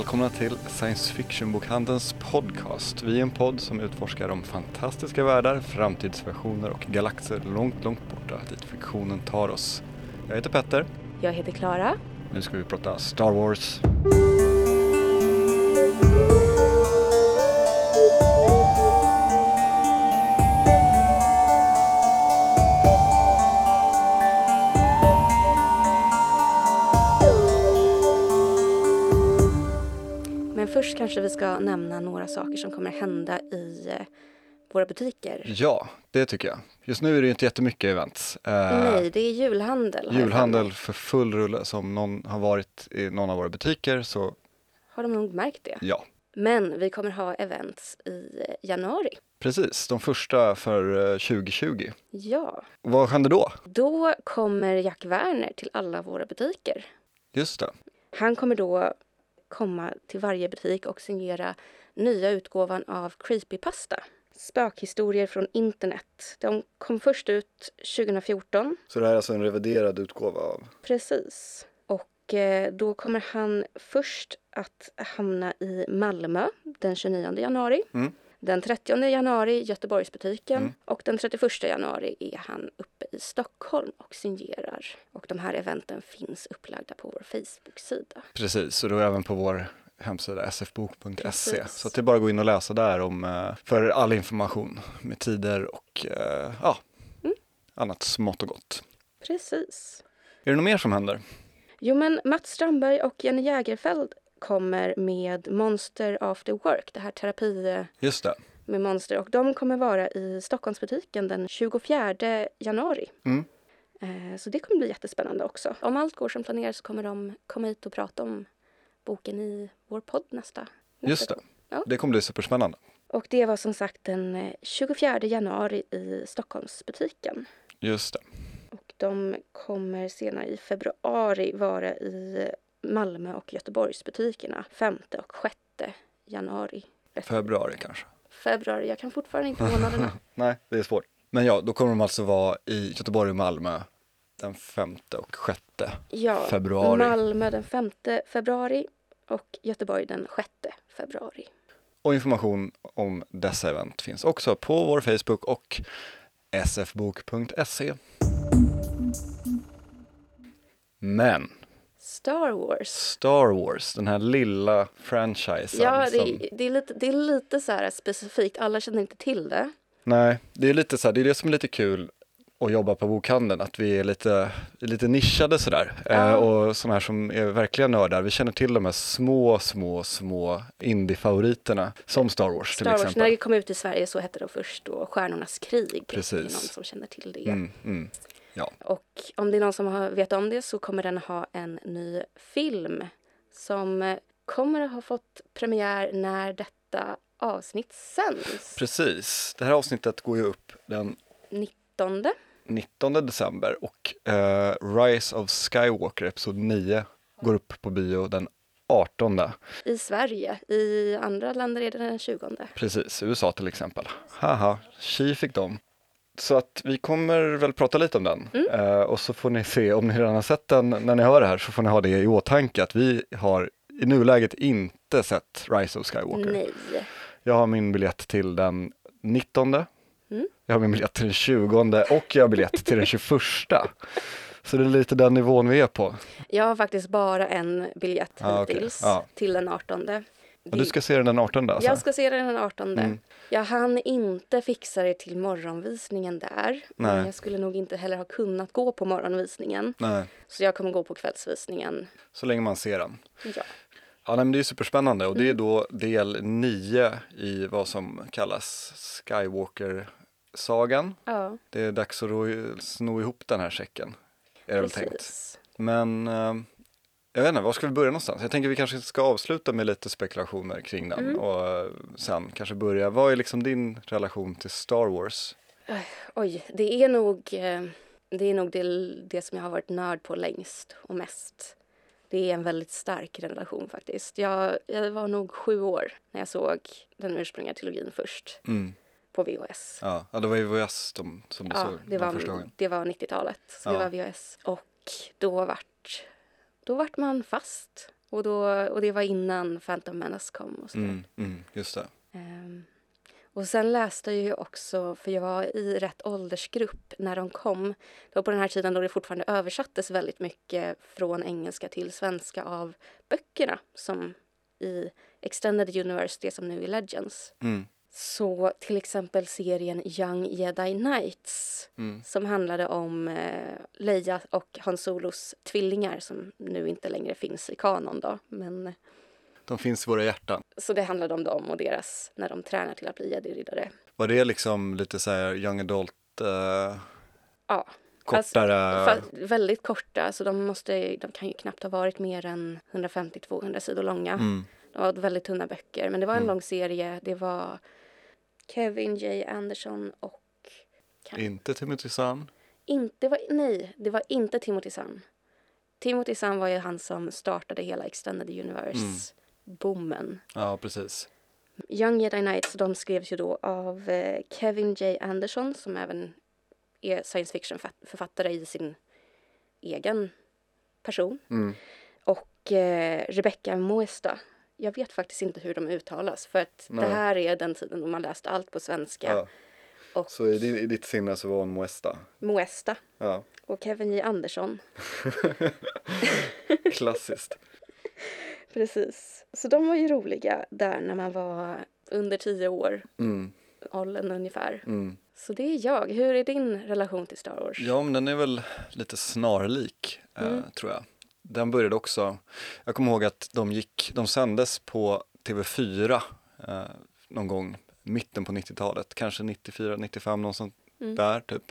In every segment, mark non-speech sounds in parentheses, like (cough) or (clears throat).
välkomna till Science Fiction-bokhandelns podcast. Vi är en podd som utforskar de fantastiska världar, framtidsversioner och galaxer långt, långt borta dit fiktionen tar oss. Jag heter Petter. Jag heter Klara. Nu ska vi prata Star Wars. Kanske vi ska nämna några saker som kommer hända i eh, våra butiker. Ja, det tycker jag. Just nu är det inte jättemycket events. Eh, Nej, det är julhandel. julhandel för full rulle. Som någon har varit i någon av våra butiker så Har de nog märkt det. ja, Men vi kommer ha events i eh, januari. precis. De första för eh, 2020. Ja, Vad händer då? då kommer Jack Werner till alla våra butiker. Just det. Han kommer då komma till varje butik och signera nya utgåvan av Creepypasta. Spökhistorier från internet. De kom först ut 2014 Så det här är alltså en reviderad utgåva av Precis. Och eh, då kommer han först att hamna i Malmö den 29 januari. Mm. Den 30 januari Göteborgsbutiken Mm. och den 31 januari är han uppe i Stockholm och signerar. Och de här eventen finns upplagda på vår Facebook-sida. Precis, och då även på vår hemsida sfbok.se. Så det är bara att gå in och läsa där om, eh, för all information med tider och eh, ja, Mm. annat smått och gott. Precis. Är det något mer som händer? Jo men Mats Strandberg och Jenny Jägerfeld kommer med Monster After Work, det här terapi Just det. med monster och de kommer vara i Stockholmsbutiken den 24 januari. Mm. Eh, Så det kommer bli jättespännande också. Om allt går som planerat så kommer de komma hit och prata om boken i vår podd nästa. nästa Just det. Ja. Det kommer bli superspännande. Och det var som sagt den eh, 24 januari i Stockholmsbutiken. Just det. Och de kommer senare i februari vara i Malmö och Göteborgsbutikerna 5 och 6 januari. Februari kanske. Februari, jag kan fortfarande inte månaderna. (laughs) Nej, det är svårt. Men ja, då kommer de alltså vara i Göteborg och Malmö den femte och sjätte Ja, februari. Malmö den 5 februari och Göteborg den 6 februari. Och information om dessa event finns också på vår Facebook och sfbok.se. Men Star Wars. Star Wars, den här lilla franchisen. Ja, det, som, är- det, är lite, det är lite så här specifikt. Alla känner inte till det. Nej, det är lite så här, det är det som är lite kul att jobba på bokhandeln, att vi är lite, lite nischade sådär. Ja. Eh, och sådana här som är verkliga nördar, vi känner till de här små, små, små indie-favoriterna som Star Wars till Star Wars, exempel. när det kom ut i Sverige så hette det först då Stjärnornas krig. Precis. Det är någon som känner till det. Mm, mm. Ja, Och om det är någon som har, vet om det så kommer den ha en ny film som eh, kommer att ha fått premiär när detta avsnitt sänds. precis. Det här avsnittet går ju upp den 19 19 december och eh, Rise of Skywalker, episod 9, går upp på bio den 18. i Sverige. I andra länder är det den 20. Precis, USA till exempel. Haha, tji fick de. Så att vi kommer väl prata lite om den. Mm. Eh, och så får ni se, om ni redan har sett den när ni hör det här, så får ni ha det i åtanke att vi har i nuläget inte sett Rise of Skywalker. Nej. Jag har min biljett till den 19. Mm. Jag har min biljett till den 20 och jag har biljett till den 21. Så det är lite den nivån vi är på. Jag har faktiskt bara en biljett Ah, hittills Ja. till den 18. Och du ska se den den 18 alltså? Jag ska se den den 18. Mm. Jag hann inte fixa det till morgonvisningen där. Men Nej. jag skulle nog inte heller ha kunnat gå på morgonvisningen. Nej, Så jag kommer gå på kvällsvisningen. så länge man ser den. Ja. Ja, nej, men det är superspännande och det Mm. är då del 9 i vad som kallas Skywalker-sagan. ja Det är dags att ro- sno ihop den här säcken, är det väl tänkt. Men eh, jag vet inte, var ska vi börja någonstans? Jag tänker vi kanske ska avsluta med lite spekulationer kring den Mm. och eh, sen kanske börja. Vad är liksom din relation till Star Wars? Oj, det är nog, eh, det, är nog det, det som jag har varit nörd på längst och mest. Det är en väldigt stark relation faktiskt. Jag, jag var nog sju år när jag såg den ursprungliga trilogin först Mm. på VHS. Ja, ja, det var ju VHS de, som du Ja, såg det var, första gången. det var 90-talet. Så Ja. det var VHS. Och då vart, då vart man fast Och, då, och det var innan Phantom Menace kom och. Mm, mm, just det. Ehm, och sen läste jag ju också, för jag var i rätt åldersgrupp när de kom. Det var på den här tiden då det fortfarande översattes väldigt mycket från engelska till svenska av böckerna som i Extended Universe, det som nu är Legends. Mm, Så till exempel serien Young Jedi Knights mm, som handlade om eh, Leia och Han Solos tvillingar som nu inte längre finns i kanon då. Men, De finns i våra hjärtan. så det handlade om dem och deras, när de tränar till att bli jedi-riddare. Var det liksom lite så här young adult, eh, Ja, kortare? fa- väldigt korta så de, måste, de kan ju knappt ha varit mer än 150-200 sidor långa. mm, De var väldigt tunna böcker men det var en Mm. lång serie. Det var Kevin J. Anderson och kan, inte Timothy Zahn. Inte, var, nej, det var inte Timothy Zahn. Timothy Zahn var ju han som startade hela Extended Universe-boomen. Ja, precis. Young Jedi Knights, de skrevs ju då av eh, Kevin J. Anderson som även är science fiction-författare i sin egen person. Mm. Och eh, Rebecca Moesta. Jag vet faktiskt inte hur de uttalas för att Nej. det här är den tiden då man läste allt på svenska. Ja. Och Så i, i ditt sinne så var hon Moesta? Moesta Ja, och Kevin J. Andersson. (laughs) klassiskt. (laughs) Precis. Så de var ju roliga där när man var under tio år, Mm, åldern ungefär. mm. Så det är jag. Hur är din relation till Star Wars? Ja, men den är väl lite snarlik, eh, Mm. tror jag. Den började också, jag kommer ihåg att de gick, de sändes på TV4 eh, någon gång mitten på 90-talet, kanske 94, 95, någon sånt Mm. där typ.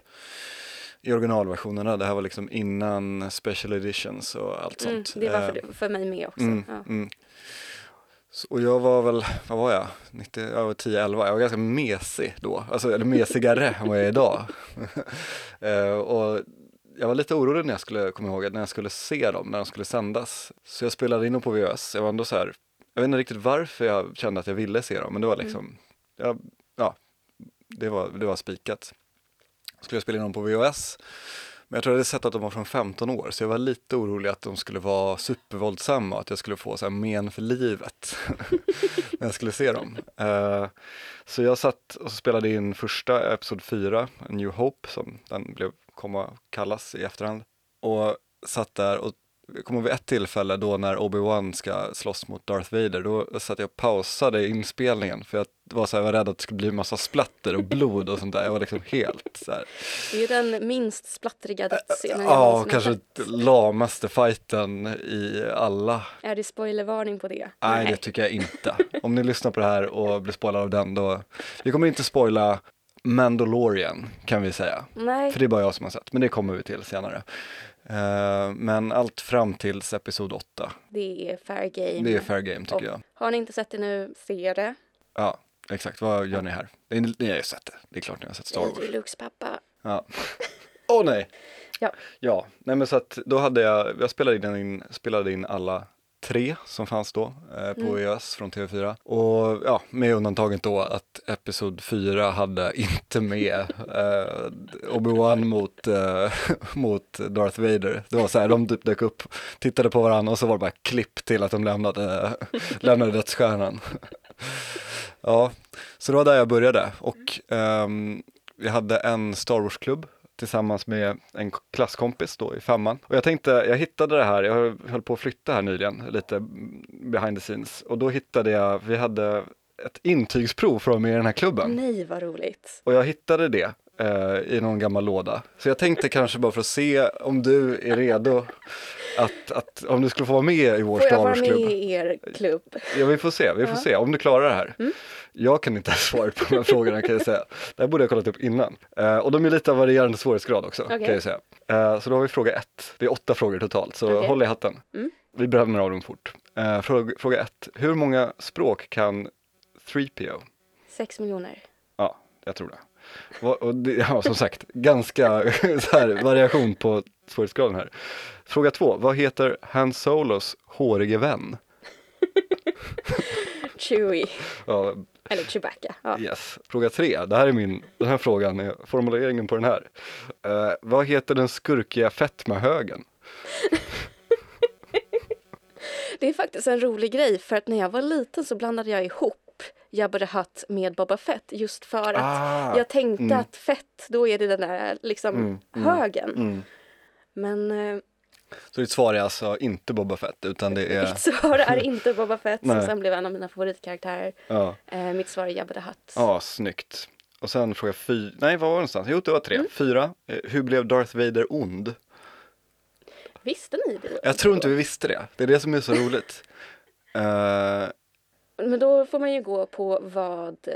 I originalversionerna, det här var liksom innan special editions och allt Mm, sånt. det var Eh, för, för mig med också. Mm, Ja. mm. Så, och jag var väl, vad var jag? 90, jag var 10-11, jag var ganska mesig då, alltså, eller mesigare än vad jag är idag. (laughs) Eh, och jag var lite orolig när jag skulle, komma ihåg, när jag skulle se dem, när de skulle sändas. Så jag spelade in dem på VHS, jag var ändå så här, jag vet inte riktigt varför jag kände att jag ville se dem, men det var liksom, ja, ja det var, det var spikat. Skulle jag spela in dem på VHS, men jag tror jag hade sett att de var från 15 år, så jag var lite orolig att de skulle vara supervåldsamma och att jag skulle få så här men för livet (laughs) när jag skulle se dem. Eh, så jag satt och spelade in första Episod 4, A New Hope, som den blev komma kallas i efterhand. Och satt där och jag kommer vid ett tillfälle då när Obi-Wan ska slåss mot Darth Vader, då satt jag och pausade inspelningen för jag var, så här, jag var rädd att det skulle bli massa splatter och blod och sånt där. Jag var liksom helt så här. Det är den minst splattriga dödsscenen Ja, kanske lamaste fighten i alla. Är det spoilervarning på det? Nej, det tycker jag inte. Om ni lyssnar på det här och blir spoilade av den, då. Vi kommer inte spoila Mandalorian, kan vi säga. Nej. För det är bara jag som har sett, men det kommer vi till senare. Eh, men allt fram tills episod 8, Det är fair game. det är fair game tycker Och jag. Har ni inte sett det nu, se det. Ja, exakt. Vad gör ni här? Ni, ni har ju sett det. Det är klart ni har sett Star Wars. Jag är Lukes pappa. Ja. Åh nej! Ja. Ja, nej men så att då hade jag, jag spelade in, spelade in alla tre som fanns då eh, på Mm. Från TV4. Och ja, med undantaget då att Episod 4 hade (laughs) inte med eh, Obi-Wan mot, eh, (laughs) mot Darth Vader. Det var så här, de typ dök upp, tittade på varandra och så var det bara klipp till att de lämnade, (laughs) lämnade dödsstjärnan. ja, så det var där jag började och ehm, vi hade en Star Wars-klubb tillsammans med en klasskompis då i femman. Och jag tänkte, jag hittade det här, jag höll på att flytta här nyligen, lite behind the scenes. Och då hittade jag, vi hade ett intygsprov från med i den här klubben. Nej, vad roligt. Och jag hittade det eh, i någon gammal låda. Så jag tänkte kanske bara för att se om du är redo att, att om du skulle få vara med i vår Får jag Star vara med i er klubb? Ja, vi får se, vi får Ja. se om du klarar det här. Mm. Jag kan inte svara på de här frågorna kan jag säga. Det här borde jag kollat upp innan. Eh, och de är lite av varierande svårighetsgrad också Okej. kan jag säga. Eh, så då har vi fråga ett. Det är åtta frågor totalt, så Okej. håll i hatten. Mm. Vi bränner av dem fort. Eh, fråga, fråga ett. Hur många språk kan 3PO? Sex miljoner. Ja, jag tror det. Och det ja, som sagt, ganska (laughs) här, variation på svårighetsgraden här. Fråga två. Vad heter Han Solos hårige vän? (laughs) Chewie. Ja, Eller Chewbacca. Ja. Yes. Fråga tre. Det här är min, den här frågan, är formuleringen på den här. Eh, vad heter den skurkiga fetmahögen? (laughs) Det är faktiskt en rolig grej för att när jag var liten så blandade jag ihop Jabba the Hutt med Boba Fett just för att Ah, jag tänkte mm. att fett, då är det den där liksom Mm, mm, högen. Mm. Men eh, Så ditt svar är alltså inte Boba Fett utan det är, mitt svar är inte Boba Fett som sen blev en av mina favoritkaraktärer. ja, Eh, mitt svar är Jabba the Hutt. ja snyggt. Och sen fråga fyra, nej vad var det någonstans? Jo det var tre. Mm. Fyra, eh, hur blev Darth Vader ond? Visste ni det? Jag tror inte vi visste det, det är det som är så roligt. Eh, Men då får man ju gå på vad eh,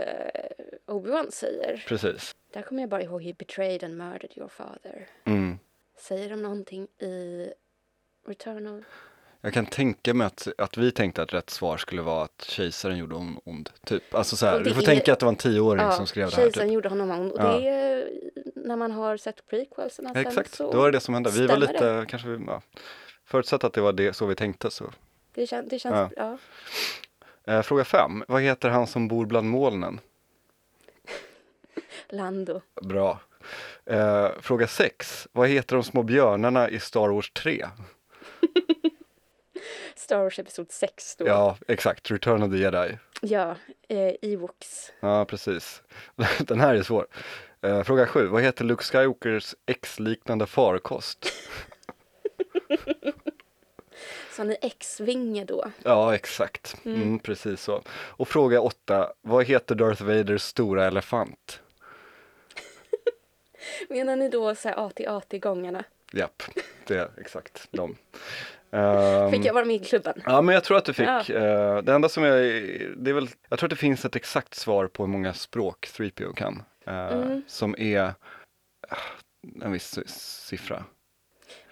Obi-Wan säger. precis. Där kommer jag bara ihåg He betrayed and murdered your father. Mm. Säger de någonting i Return of... Jag kan tänka mig att, att vi tänkte att rätt svar skulle vara att kejsaren gjorde hon ond. Typ. Alltså så här, det du får är- tänka att det var en tioåring som skrev det här. kejsaren Typ. gjorde honom ond. Och Ja. det är när man har sett prequelserna sen Exakt, så... det var det som hände. Vi var lite, kanske vi, ja, förutsatt att det var det så vi tänkte så. Det, kän, det känns... Ja. Ja. Eh, fråga fem, vad heter han som bor bland molnen? (laughs) Lando. Bra. Eh, fråga sex, vad heter de små björnarna i Star Wars 3? (laughs) Star Wars Episod 6 då. Ja, exakt, Return of the Jedi. Ja, eh, Ewoks. Ja, precis. (laughs) Den här är svår. Eh, fråga sju, vad heter Luke Skywalkers X-liknande farkost? Så ni X-vinge då? Ja, exakt. Mm. Mm, precis så. Och fråga åtta, vad heter Darth Vaders stora elefant? (laughs) Menar ni då så här AT-AT-gångarna? Japp, det är exakt de. Ehm, (laughs) Fick jag vara med i klubben? Ja, men jag tror att du fick. Ja. eh, det enda som jag, det är väl, jag tror att det finns ett exakt svar på hur många språk 3PO kan. eh, Mm. Som är eh, en viss siffra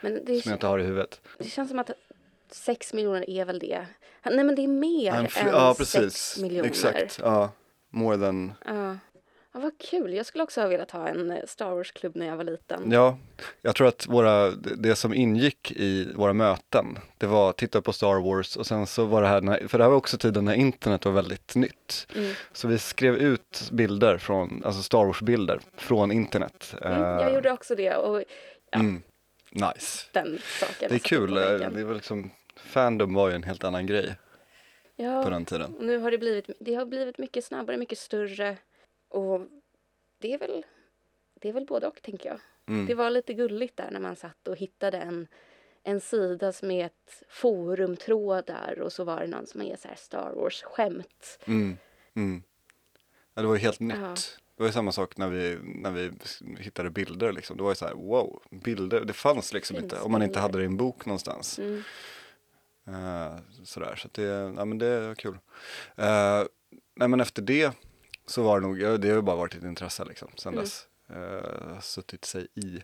Men det, som jag inte har i huvudet. det känns som att sex miljoner är väl det. Nej men det är mer än fl- ja, sex precis. miljoner. Exakt. Ja, more than. Ja. ja, vad kul. Jag skulle också ha velat ha en eh, Star Wars-klubb när jag var liten. Ja, jag tror att våra, det som ingick i våra möten, det var att titta på Star Wars och sen så var det här, för det här var också tiden när internet var väldigt nytt. Mm. Så vi skrev ut bilder från, alltså Star Wars-bilder från internet. Mm, jag Eh, gjorde också det och ja, Mm. Nice. den saken. Det är satte kul. eh. Det var liksom, fandom var ju en helt annan grej på Ja, den tiden. nu har det blivit, det har blivit mycket snabbare, mycket större och det är väl, det är väl både och tänker jag. Mm. Det var lite gulligt där när man satt och hittade en, en sida som är ett forumtrådar och så var det någon som är så här Star Wars-skämt. Mm. Mm. Ja, det var ju helt nytt. Ja. Det var ju samma sak när vi, när vi hittade bilder liksom. Det var ju så här, wow, bilder, det fanns liksom Finns inte om man inte hade det i en bok någonstans. Mm. Eh, sådär, så det, ja, men det var kul. Uh, nej men efter det så var det nog, det har ju bara varit ett intresse liksom sen Mm. dess. Uh, suttit sig i.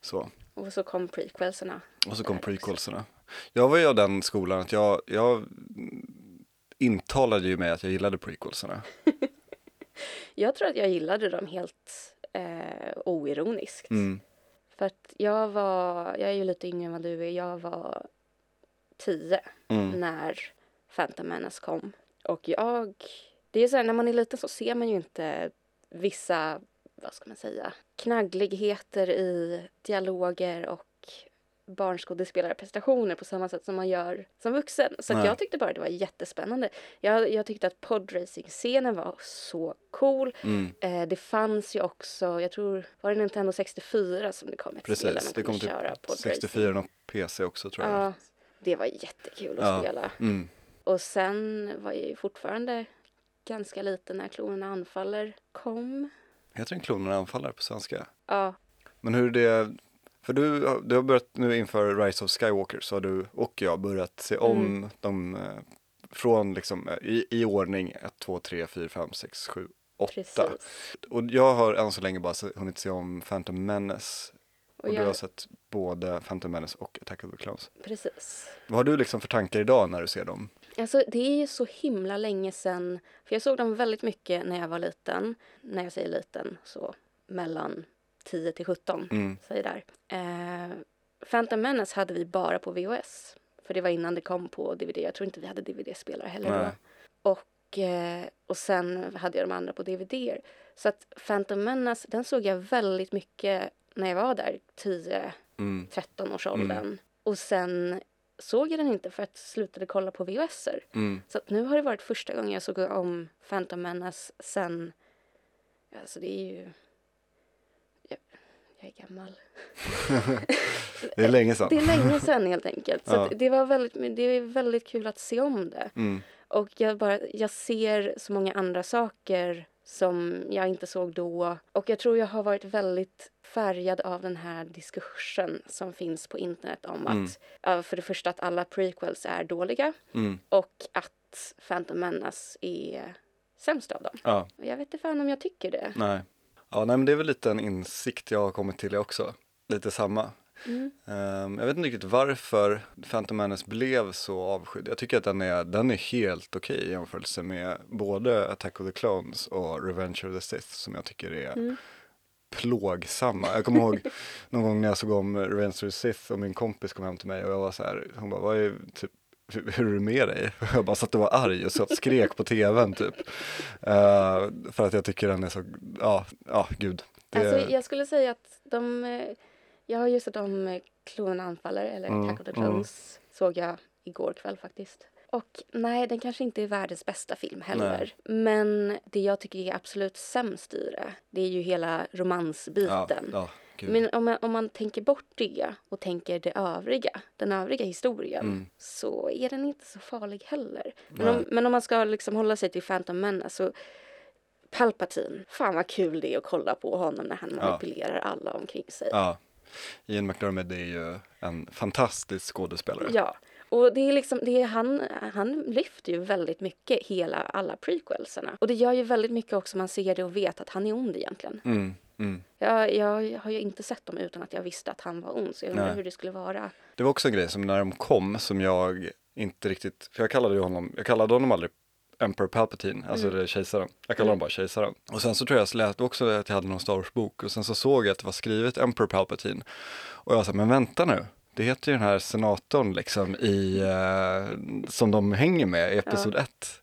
Så. Och så kom prequelserna. Och så kom prequelserna. Jag var ju av den skolan att jag, jag intalade ju mig att jag gillade prequelserna. (laughs) Jag tror att jag gillade dem helt eh, oironiskt. Mm. För att jag var, jag är ju lite yngre än vad du är, jag var tio Mm. när Phantom Menace kom. Och jag, det är så här, när man är liten så ser man ju inte vissa, vad ska man säga, knaggligheter i dialoger och barnskådespelarprestationer på samma sätt som man gör som vuxen. Så jag tyckte bara det var jättespännande. Jag, jag tyckte att podracing-scenen var så cool. Mm. Eh, det fanns ju också, jag tror, var det Nintendo 64 som det kom ett spel där Precis, man det kom kunde köra typ podracing. 64 och PC också tror jag. Ja, det var jättekul att Ja. spela. Mm. Och sen var jag ju fortfarande ganska liten när klonerna anfaller kom. Heter den Klonerna anfaller på svenska? Ja, Men hur är det, för du, du har börjat nu inför Rise of Skywalker så har du och jag börjat se om Mm. dem eh, från liksom eh, i, i ordning 1, 2, 3, 4, 5, 6, 7, 8. precis. Och jag har än så länge bara hunnit se om Phantom Menace. Och, Och du har jag, sett både Phantom Menace och Attack of the Clones. precis. Vad har du liksom för tankar idag när du ser dem? Alltså det är ju så himla länge sedan, för jag såg dem väldigt mycket när jag var liten. När jag säger liten, så mellan 10 till 17. Mm. säger där. Eh, Phantom Menace hade vi bara på VHS. För det var innan det kom på DVD. Jag tror inte vi hade DVD-spelare heller Nej. då. Och, eh, och sen hade jag de andra på DVD. Så att Phantom Menace, den såg jag väldigt mycket när jag var där, 10-13 Mm. års åldern. Och sen såg jag den inte för att jag slutade kolla på VHSer. Mm. Så nu har det varit första gången jag såg om Phantom Menace sen, alltså det är ju, jag, jag är gammal. (laughs) Det är länge sedan. (laughs) Det är länge sedan helt enkelt. Så Ja. det var väldigt, det är väldigt kul att se om det. Mm. Och jag, bara, jag ser så många andra saker som jag inte såg då. Och jag tror jag har varit väldigt färgad av den här diskursen som finns på internet om Mm. att för det första att alla prequels är dåliga Mm. och att Phantom Menace är sämst av dem. Ja, Och jag vet inte fan om jag tycker det. nej. Ja, nej men det är väl lite en insikt jag har kommit till också. Lite samma. Mm. Ehm, jag vet inte riktigt varför Phantom Menace blev så avskydd. Jag tycker att den är, den är helt okej i jämförelse med både Attack of the Clones och Revenge of the Sith som jag tycker är Mm. plågsamma. Jag kommer ihåg (laughs) någon gång när jag såg om Revenge of the Sith och min kompis kom hem till mig och jag var så här, hon bara, vad är, typ, hur är det med dig? (laughs) Jag bara satt och var arg och satt skrek på tvn typ. Eh, för att jag tycker den är så, ja, ja gud. Det, Alltså, jag skulle säga att de... eh, Jag har ju sett om eh, Klonen anfaller, eller Mm, Attack of the mm. Clones, såg jag igår kväll faktiskt. Och nej, den kanske inte är världens bästa film heller. Men det jag tycker är absolut sämst i det, det är ju hela ja, romansbiten. ja, gud. Men om man, om man tänker bort det och tänker det övriga, den övriga historien, Mm. så är den inte så farlig heller. Men Nej. om, men om man ska liksom hålla sig till Phantom Menace så Palpatine, fan vad kul det är att kolla på honom när han Ja. manipulerar alla omkring sig. Ja, Ian McDermott är ju en fantastisk skådespelare. Ja, och det är liksom, det är han, han lyfter ju väldigt mycket hela, alla prequelserna. Och det gör ju väldigt mycket också man ser det och vet att han är ond egentligen. Mm, mm. Jag, jag har ju inte sett dem utan att jag visste att han var ond, så jag undrar hur det skulle vara. Det var också en grej som när de kom som jag inte riktigt, för jag kallade honom, jag kallade honom aldrig Emperor Palpatine, alltså Mm. det är kejsaren. Jag kallade honom bara kejsaren. Och sen så tror jag jag läste också att jag hade någon Star Wars-bok och sen så såg jag att det var skrivet Emperor Palpatine. Och jag här, men vänta nu. Det heter ju den här senatorn liksom i, eh, som de hänger med i Episod 1.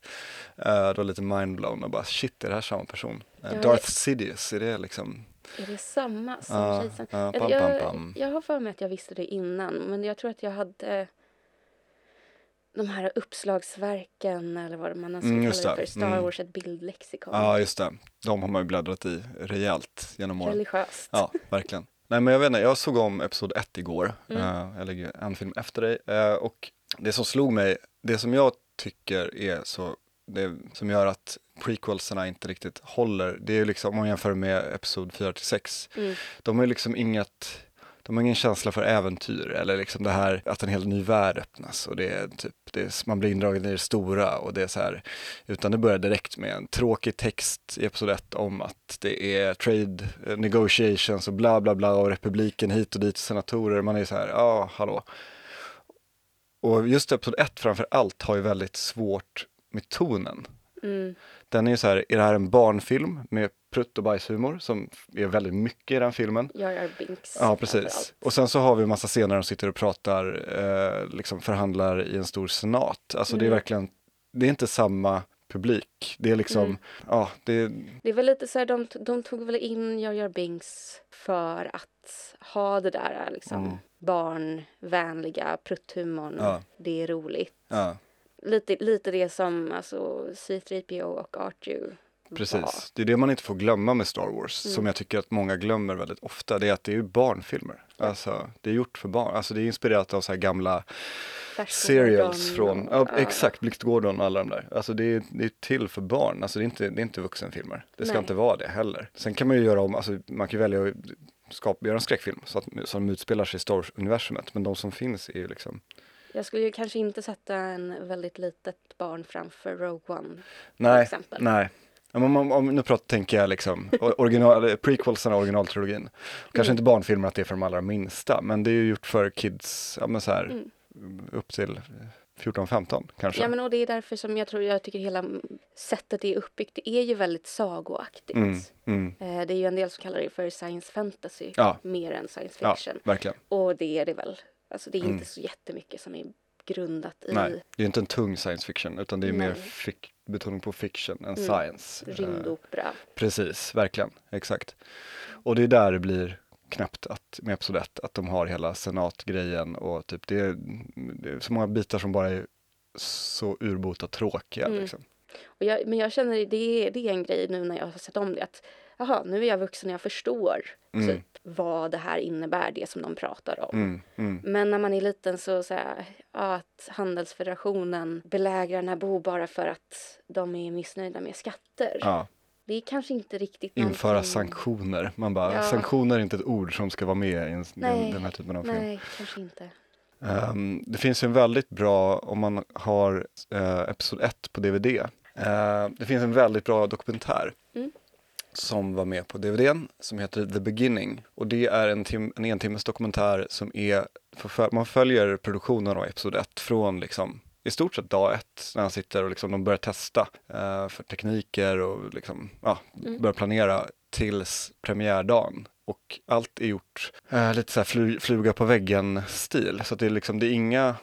Uh, då lite mindblown och bara shit, är det här samma person? Ja, Darth Sidious, är det liksom? Är det samma som Ja, kejsaren? ja, Jag- pam, pam, jag, jag har för mig att jag visste det innan, men jag tror att jag hade de här uppslagsverken eller vad man ska Mm, kalla det för, Star Mm. Wars, ett bildlexikon. Ja, just det. De har man ju bläddrat i rejält genom åren. Religiöst. Ja, verkligen. Nej men jag vet inte, jag såg om Episod 1 igår, Mm. Eh, lägger en film efter dig, Eh, och det som slog mig, det som jag tycker är så, det som gör att prequelserna inte riktigt håller, det är liksom, om man jämför med Episod 4 till 6, Mm. de har ju liksom inget, de har ingen känsla för äventyr eller liksom det här att en hel ny värld öppnas och det är typ, det är, man blir indragen i det stora och det är så här, utan det börjar direkt med en tråkig text i episod 1 om att det är trade eh, negotiations och bla bla bla och republiken hit och dit, senatorer, man är så här, ja hallå. Och just episod 1 framför allt har ju väldigt svårt med tonen. Mm. Den är ju så här, är det här en barnfilm med prutt och bajshumor som är väldigt mycket i den filmen? Jar Jar Binks. Ja, precis. Och sen så har vi en massa scener där de sitter och pratar, eh, liksom förhandlar i en stor senat. Alltså det är Mm. verkligen, det är inte samma publik. Det är liksom, Mm. ja, det Det väl lite så här, de, de tog väl in Jar Jar Binks för att ha det där liksom Mm. barnvänliga prutthumorn. Ja. Det är roligt. ja, Lite, lite det som alltså, C3PO och R2 var. precis. Det är det man inte får glömma med Star Wars, Mm. som jag tycker att många glömmer väldigt ofta. Det är att det är ju barnfilmer. Alltså, det är gjort för barn. Alltså det är inspirerat av så här gamla serials från, och- ja, exakt, Blixt Gordon och alla de där. Alltså det är, det är till för barn, alltså det är inte, det är inte vuxenfilmer. Det ska Nej. inte vara det heller. Sen kan man ju göra om, alltså man kan välja att skapa, göra en skräckfilm så att, som utspelar sig i Star Wars-universumet. Men de som finns är ju liksom, Jag skulle ju kanske inte sätta en väldigt litet barn framför Rogue One. nej, exempel. nej. Ja, men om, om, nu pratar, tänker jag liksom, original, prequelserna, originaltrilogin. Kanske Mm. inte barnfilmer att det är för de allra minsta, men det är ju gjort för kids, ja men så här, Mm. upp till 14-15 kanske. Ja men och det är därför som jag tror jag tycker hela sättet det är uppbyggt, det är ju väldigt sagoaktigt. mm, mm. Eh, Det är ju en del som kallar det för science fantasy Ja. mer än science Ja, fiction. verkligen. Och det är det väl. Alltså det är Mm. inte så jättemycket som är grundat i Nej, det är inte en tung science fiction utan det är mer Nej. fick, betoning på fiction än Mm. science. Eh, rymdopera. precis, verkligen, exakt. Och det är där det blir knäppt att, med 1, att de har hela senatgrejen och typ det är, det är så många bitar som bara är så urbota tråkiga. Mm. Liksom. Och jag, men jag känner det är, det är en grej nu när jag har sett om det att jaha, nu är jag vuxen och jag förstår Mm. typ vad det här innebär, det som de pratar om. Mm, mm, Men när man är liten så, så här, att handelsfederationen belägrar Naboo bara för att de är missnöjda med skatter. ja. Det är kanske inte riktigt Införa någonting- sanktioner. Man bara, Ja. sanktioner är inte ett ord som ska vara med i en, Nej. den här typen av film. Nej, kanske inte. Ehm, det finns en väldigt bra, om man har uh, Episod 1 på DVD, eh, det finns en väldigt bra dokumentär Mm. Som var med på DVDn som heter The Beginning. Och det är en, tim- en entimmes dokumentär som är, man följer produktionen av Episod 1 från liksom i stort sett dag ett när han sitter och liksom de börjar testa eh, för tekniker och liksom, ja, Mm. börjar planera tills premiärdagen. Och allt är gjort eh, lite så här fly, fluga på väggen-stil. Så att det är liksom, det är inga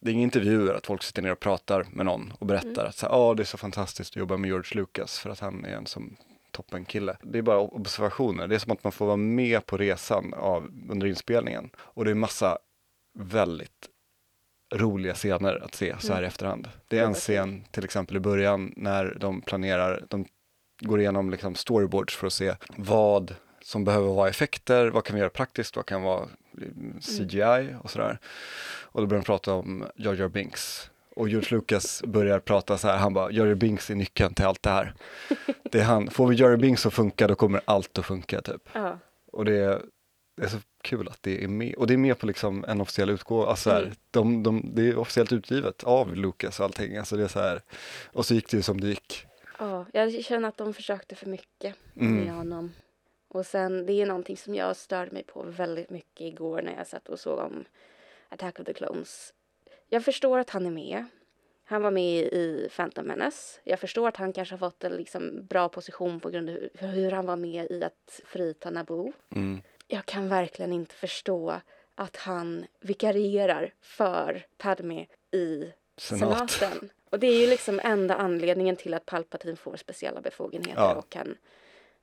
det är inga intervjuer, att folk sitter ner och pratar med någon och berättar Mm. att så här, "Ah, det är så fantastiskt att jobba med George Lucas för att han är en som toppen kille. Det är bara observationer, det är som att man får vara med på resan av, under inspelningen. Och det är massa väldigt roliga scener att se så här Mm. i efterhand. Det är en scen till exempel i början när de planerar, de går igenom liksom storyboards för att se vad som behöver vara effekter, vad kan vi göra praktiskt, vad kan vara mm, CGI och sådär. Och då börjar de prata om Jar Jar Binks. Och George Lucas börjar prata så här, han bara, Jar Binks är nyckeln till allt det här. (laughs) Det är han, får vi Jar Binks att funka, då kommer allt att funka typ. Ja. Och det är, det är så kul att det är med. Och det är med på liksom en officiell utgåva. Alltså här, Mm. de, de, det är officiellt utgivet av Lucas och allting. Alltså det är så här. Och så gick det ju som det gick. ja, jag känner att de försökte för mycket Mm. med honom. Och sen, det är någonting som jag störde mig på väldigt mycket igår när jag satt och såg om Attack of the Clones. Jag förstår att han är med. Han var med i Phantom Menace. Jag förstår att han kanske har fått en liksom bra position på grund av hur, hur han var med i att frita Naboo. Mm. Jag kan verkligen inte förstå att han vikarierar för Padme i Senat. senaten. Och det är ju liksom enda anledningen till att Palpatine får speciella befogenheter Ja. och kan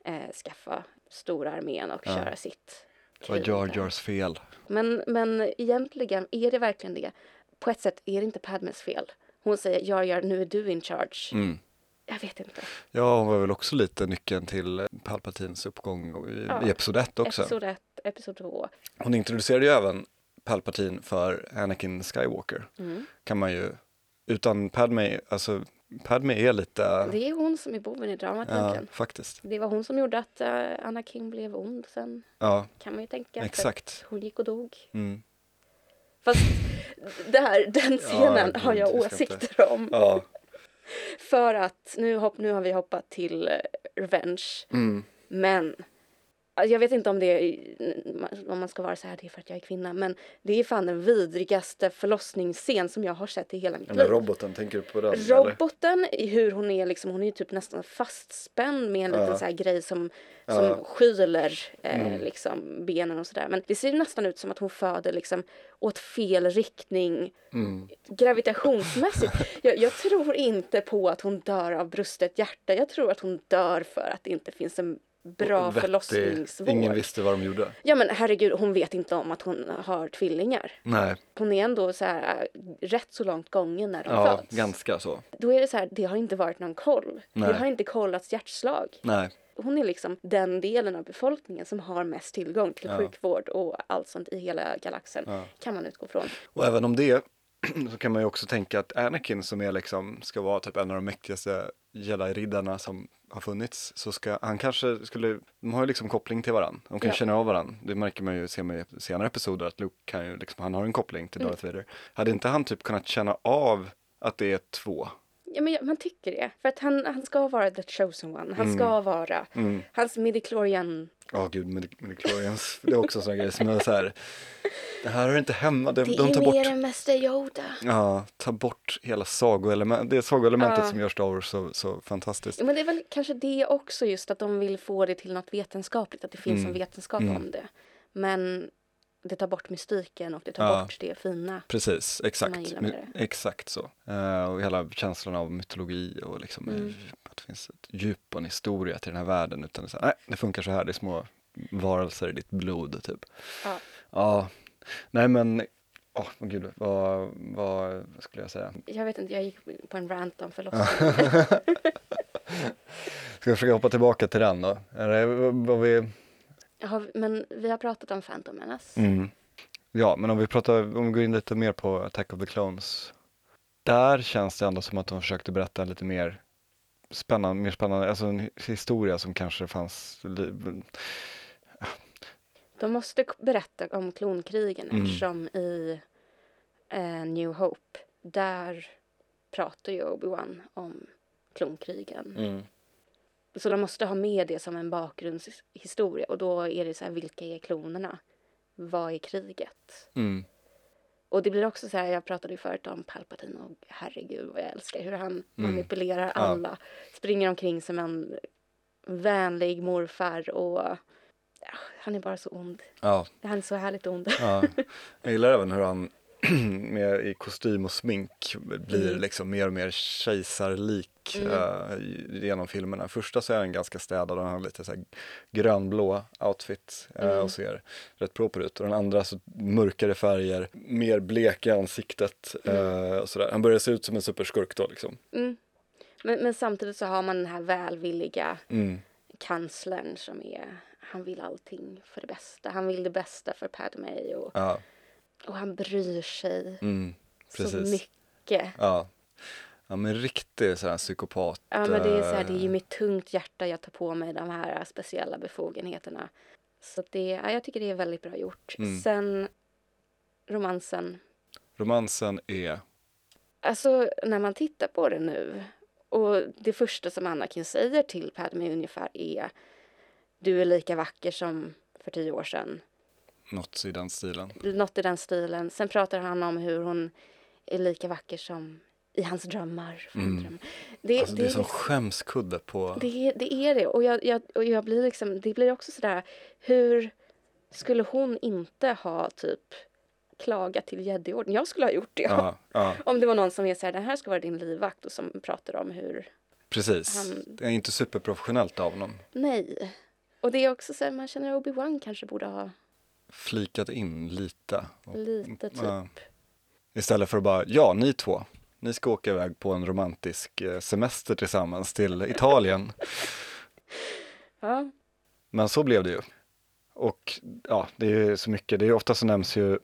eh, skaffa stora armén och Ja. köra sitt Det var Jar. Jars fel. Men, men egentligen, är det verkligen det? På ett sätt är det inte Padmes fel. Hon säger Jar Jar, nu är du in charge. Mm. Jag vet inte. Ja, hon var väl också lite nyckeln till Palpatines uppgång i, Ja. i Episod 1 också. Episod 1, Episod 2. Hon introducerade ju även Palpatine för Anakin Skywalker. Mm. Kan man ju, utan Padme, alltså Padme är lite, Det är hon som är boven i dramat ja egentligen. faktiskt. Det var hon som gjorde att uh, Anakin blev ond sen, Ja, kan man ju tänka. exakt. Hon gick och dog. Mm. Fast där, den scenen Ja, har jag ska inte- åsikter om. Ja. För att nu, hopp, nu har vi hoppat till eh, Revenge. Mm. Men jag vet inte om det är, om man ska vara så här, det är för att jag är kvinna. Men det är fan den vidrigaste förlossningsscen som jag har sett i hela mitt liv. roboten, tänker du på den? eller? Roboten, i hur hon är liksom, hon är ju typ nästan fastspänd med en liten Ja. så här grej som, som Ja. skyler eh, Mm. liksom benen och sådär. Men det ser nästan ut som att hon föder liksom åt fel riktning Mm. gravitationsmässigt. (laughs) jag, jag tror inte på att hon dör av brustet hjärta. Jag tror att hon dör för att det inte finns en bra Vettig- förlossningsvård. Ingen visste vad de gjorde. Ja men herregud, hon vet inte om att hon har tvillingar. Nej, Hon är ändå så här äh, rätt så långt gången när de ja, föds. ganska så. Då är det så här, det har inte varit någon koll. Nej. Det har inte kollats hjärtslag. Nej, Hon är liksom den delen av befolkningen som har mest tillgång till Ja. sjukvård och allt sånt i hela galaxen. Ja. Kan man utgå från. och även om det (clears throat) så kan man ju också tänka att Anakin som är liksom, ska vara typ en av de mäktigaste jedi-riddarna som har funnits, så ska han kanske skulle, de har ju liksom koppling till varandra, de kan Ja. känna av varandra. Det märker man ju, ser man i senare episoder att Luke kan ju liksom, han har en koppling till Mm. Darth Vader. Hade inte han typ kunnat känna av att det är två? Ja, men man tycker det. För att han, han ska vara the chosen one. Han Mm. ska vara Mm. hans midichlorian. Ja gud, med Midichlorians, det är också en sån grej som är så här, det här är inte hemma, de, Det de är tar mer bort än Mäster Yoda. Ja, ta bort hela sagoelementet, det är sagoelementet Ja. som gör Star Wars så, så fantastiskt. Men det är väl kanske det också just att de vill få det till något vetenskapligt. Att det finns Mm. en vetenskap Mm. om det. Men det tar bort mystiken och det tar Ja. bort det fina. Precis, exakt. exakt så. Eh, och hela känslan av mytologi och liksom Mm. att det finns ett djup och en historia till den här världen. Utan det, så här, nej, det funkar så här, det är små varelser i ditt blod typ. Ja. Ja, nej men, åh oh, gud, vad, vad skulle jag säga? Jag vet inte, jag gick på en rant om förlossningen. (laughs) Ska jag försöka hoppa tillbaka till den då? Eller vad vi... Jaha, men vi har pratat om Phantom Menace. Mm. Ja, men om vi pratar, om vi går in lite mer på Attack of the Clones. Där känns det ändå som att de försökte berätta lite mer spännande, mer spännande, alltså en historia som kanske fanns De måste berätta om klonkrigen Mm. eftersom i eh, New Hope, där pratar ju Obi-Wan om klonkrigen. mm. Så de måste ha med det som en bakgrundshistoria och då är det så här, vilka är klonerna? Vad är kriget? Mm. Och det blir också så här, jag pratade ju förut om Palpatine och herregud vad jag älskar hur han Mm. manipulerar alla. Springer omkring som en vänlig morfar och ja, han är bara så ond. Ja, Han är så härligt ond. ja. Jag gillar även hur han (clears throat) med, i kostym och smink blir Mm. liksom mer och mer kejsarlik Mm. eh, genom filmerna. Första så är han ganska städad och han har lite så här grönblå outfit eh, Mm. och ser rätt proper ut. Och den andra så mörkare färger, mer blek i ansiktet eh, och sådär. Han börjar se ut som en superskurk då liksom. Mm. Men, men samtidigt så har man den här välvilliga Mm. kanslern som är, han vill allting för det bästa. Han vill det bästa för Padme och, Ja, och han bryr sig mm. så mycket. Ja. ja, men riktig sån här psykopat. Ja men det är så här, eh, det är ju med tungt hjärta jag tar på mig de här speciella befogenheterna. Så det, ja, jag tycker det är väldigt bra gjort. Mm. Sen romansen. Romansen är, Alltså när man tittar på det nu och det första som Anakin säger till Padme ungefär är du är lika vacker som för tio år sedan. Något i den stilen. Något i den stilen. Sen pratar han om hur hon är lika vacker som i hans drömmar. Mm. drömmar. Det, Alltså, det är som skämskudde på... Det, det är det. Och, jag, jag, och jag blir liksom, det blir också sådär, hur skulle hon inte ha typ klagat till Jediorden? Jag skulle ha gjort det. Ja, ja, (laughs) Om det var någon som är såhär, den här ska vara din livvakt och som pratar om hur, precis. Han- Det är inte superprofessionellt av honom. nej. Och det är också så här, man känner att Obi-Wan kanske borde ha Flikat in lite. Lite typ. Ja. Istället för att bara, ja ni två, ni ska åka iväg på en romantisk eh, semester tillsammans till (laughs) Italien. Ja. Men så blev det ju. Och ja, det är ju så mycket, det är ju ofta så nämns ju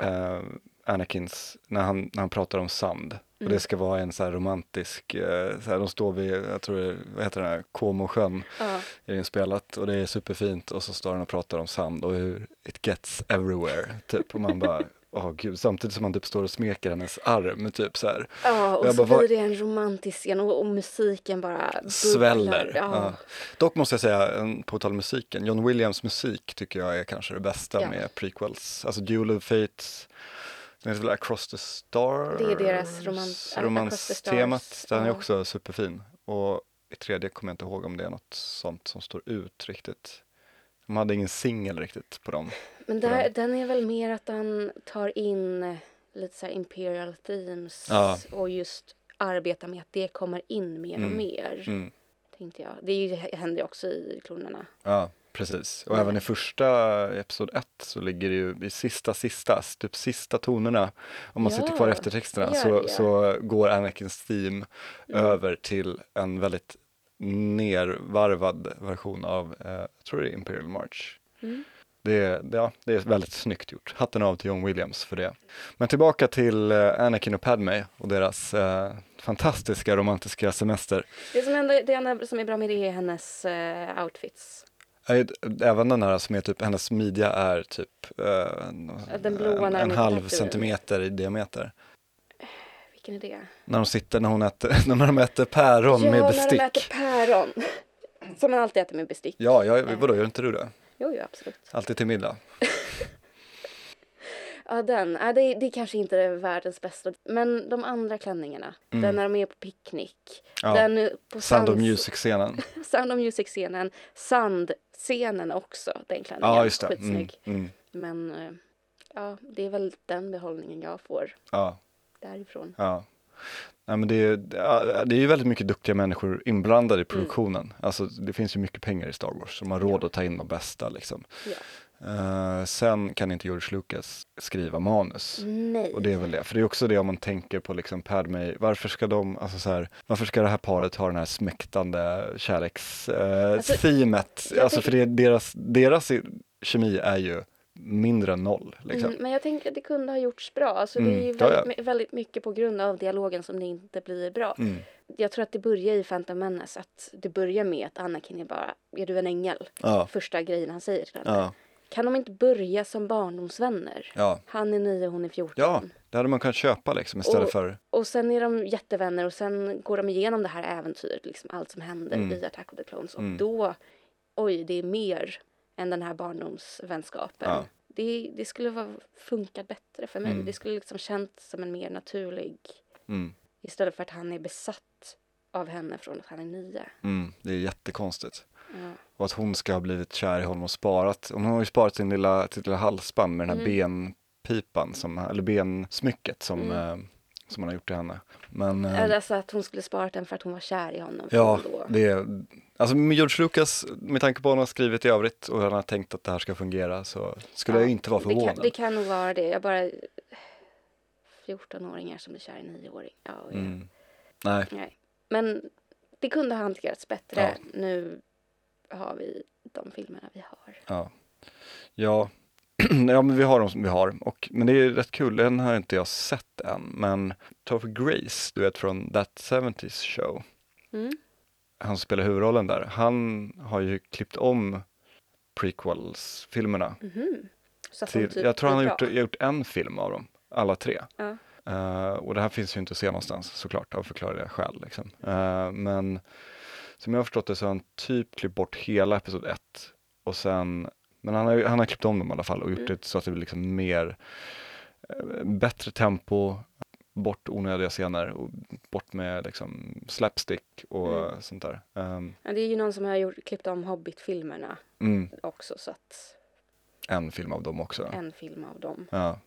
eh, Anakins, när han, när han pratar om sand. Och Mm. det ska vara en så romantisk, eh, så här, de står vid, jag tror det vad heter den här, Comosjön ja. är det inspelat och det är superfint och så står han och pratar om sand och hur it gets everywhere, typ. Och man bara, (laughs) åh gud, samtidigt som man typ står och smeker hennes arm, typ så här. Ja, och Jag så bara, blir det en romantisk scen och, och musiken bara bubblar. Sväller. Ja. Ja. Dock måste jag säga, på tal om musiken, John Williams musik tycker jag är kanske det bästa Ja. med prequels. Alltså Duel of Fates, den heter väl Across the Stars? Det är deras romans- Romanstemat, Stars. den är också superfin. Och i tredje kommer jag inte ihåg om det är något sånt som står ut riktigt. De hade ingen singel riktigt på dem. Men där, den. är väl mer att den tar in eh, lite så imperial themes Ja. och just arbetar med att det kommer in mer och Mm. mer. Mm. Tänkte jag. Det händer ju också i klonerna. Ja, precis. Och Mm. även i första episod ett så ligger det ju i sista, sista, typ sista tonerna, om man Ja, sitter kvar i eftertexterna, gör så, det. så går Anakins theme Mm. över till en väldigt nervarvad version av, eh, jag tror det är Imperial March. Mm. Det det, ja, det är väldigt snyggt gjort. Hatten av till John Williams för det. Men tillbaka till eh, Anakin och Padme och deras eh, fantastiska romantiska semester. Det, som ändå, det enda som är bra med det är hennes eh, outfits. Även den här som är typ, hennes midja är typ eh, en, en, när halv centimeter i diameter. Vilken är det? När de sitter, när hon äter, (laughs) när de äter päron ja, med när bestick. de äter päron. Som man alltid äter med bestick. Ja, jag, vadå, gör inte du det? Jo, jo, absolut. Alltid till middag? (laughs) Ja, den. Ja, det, det kanske inte är världens bästa. Men de andra klänningarna. Mm. Den när de är på picknick. Ja. Den på Sound of Music-scenen. (laughs) Sound of Music-scenen. Sandscenen också, den klänningen. Ja, just det. Mm, Skitsnygg. mm, Men eh, ja, det är väl den behållningen jag får ja, därifrån. ja. Nej, men det, är, det är ju väldigt mycket duktiga människor inblandade i Mm. produktionen. Alltså det finns ju mycket pengar i Star Wars, så man har råd Ja. att ta in de bästa liksom. Ja. Eh, sen kan inte George Lucas skriva manus. Nej. Och det är väl det, för det är också det om man tänker på liksom Padme, varför ska de, alltså så här, varför ska det här paret ha den här smäktande kärleks-teamet? Alltså, teamet? jag alltså tänker- för det, deras, deras kemi är ju mindre än noll liksom. Mm, men jag tänker att det kunde ha gjorts bra. Alltså, Mm, Det är ju ja, väldigt, ja. my- väldigt mycket på grund av dialogen som det inte blir bra. Mm. Jag tror att det börjar i Phantom Menace att det börjar med att Anakin är bara, är du en ängel? Ja, Första grejen han säger till henne. Kan de inte börja som barndomsvänner? ja. Han är nio, hon är 14. Ja, det hade man kunnat köpa liksom istället Och- för, Och sen är de jättevänner och sen går de igenom det här äventyret, liksom allt som händer Mm. i Attack of the Clones. Och Mm. då, oj, det är mer än den här barndomsvänskapen. Ja. Det, det skulle ha funkat bättre för mig. Mm. Det skulle liksom känts som en mer naturlig, mm, istället för att han är besatt av henne från att han är nio. mm, det är jättekonstigt. Ja. Och att hon ska ha blivit kär i honom och sparat, hon har ju sparat sin lilla, sitt lilla halsband med den här Mm. benpipan, som, eller bensmycket som, Mm. eh, som han har gjort till henne. Men, eh, Alltså att hon skulle sparat den för att hon var kär i honom. Ja, det är, alltså med George Lucas, med tanke på vad han har skrivit i övrigt och hur han har tänkt att det här ska fungera så skulle Ja, jag inte vara det förvånad. kan, det kan nog vara det. Jag bara... 14-åringar som blir kär i en nioåring. Ja, ja. Mm. Nej, Nej. Men det kunde ha hanterats bättre. Ja. Nu har vi de filmerna vi har. ja. Ja, (clears throat) ja men vi har de som vi har. Och, men det är rätt kul, den har inte jag sett än. Men Topher Grace, du vet från That 70s Show, Mm. han spelar huvudrollen där, han har ju klippt om prequels-filmerna. De Till, typ jag tror han har gjort, gjort en film av dem, alla tre. Ja. Eh, och det här finns ju inte att se någonstans såklart av förklarliga skäl. Liksom. Eh, men som jag har förstått det så har han typ klippt bort hela episod 1 och sen, men han har, han har klippt om dem i alla fall och gjort Mm. det så att det blir liksom mer, eh, bättre tempo, bort onödiga scener och bort med liksom slapstick och Mm. sånt där. Um, Ja, det är ju någon som har gjort, klippt om Hobbit-filmerna mm, också. Så att en film av dem också. en film av dem. Ja,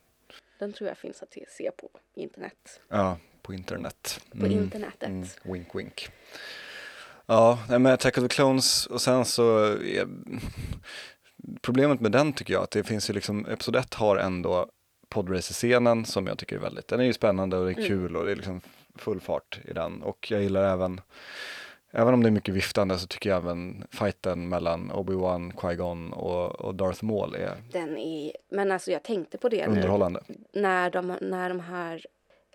Den tror jag finns att se- se på internet. ja, på internet. På Mm. internetet. Mm, wink wink. Ja, nej, men Attack of the Clones och sen så är, problemet med den tycker jag att det finns ju liksom, Episod 1 har ändå podracer-scenen som jag tycker är väldigt, den är ju spännande och det är Mm. kul och det är liksom full fart i den och jag gillar även Även om det är mycket viftande så tycker jag även fighten mellan Obi-Wan, Qui-Gon och, och Darth Maul är Den är... Men alltså jag tänkte på det underhållande. När de, när de här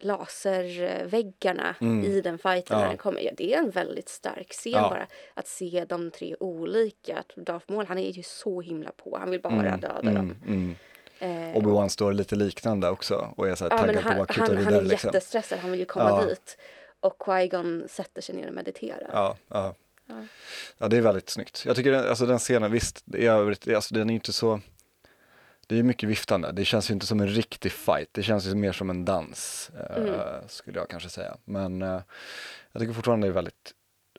laserväggarna Mm. i den fighten Ja. när den kommer. Ja, det är en väldigt stark scen Ja. bara. Att se de tre olika. Att Darth Maul, han är ju så himla på. Han vill bara Mm, döda mm, dem. mm. Eh, Obi-Wan står lite liknande också och är så här ja, taggad på han, att kuta han, han vidare är liksom. jättestressad. Han vill ju komma Ja. dit. Och Qui-Gon sätter sig ner och mediterar. Ja, ja. Ja. Ja, det är väldigt snyggt. Jag tycker alltså den scenen, visst, i övrigt, alltså den är inte så, det är mycket viftande. Det känns ju inte som en riktig fight. Det känns ju mer som en dans, eh, Mm. skulle jag kanske säga. Men eh, jag tycker fortfarande det är väldigt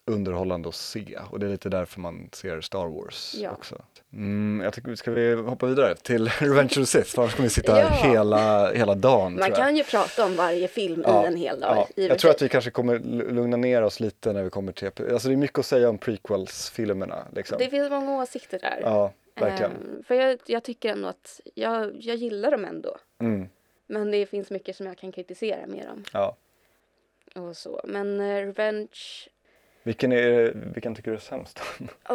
underhållande att se och det är lite därför man ser Star Wars Ja. också. Mm, jag tycker, ska vi hoppa vidare till (laughs) Revenge of the Sith? Annars kommer vi sitta Ja. här hela, hela dagen. Man kan ju prata om varje film Ja, i en hel dag. Ja, jag tror att vi kanske kommer lu- lugna ner oss lite när vi kommer till, alltså det är mycket att säga om prequels-filmerna. Liksom. Det finns många åsikter där. Verkligen. Ehm, för jag, jag tycker ändå att jag, jag gillar dem ändå. Mm, Men det finns mycket som jag kan kritisera med dem. ja. Och så. Men eh, Revenge, Vilken, är, vilken tycker du är sämst? (laughs)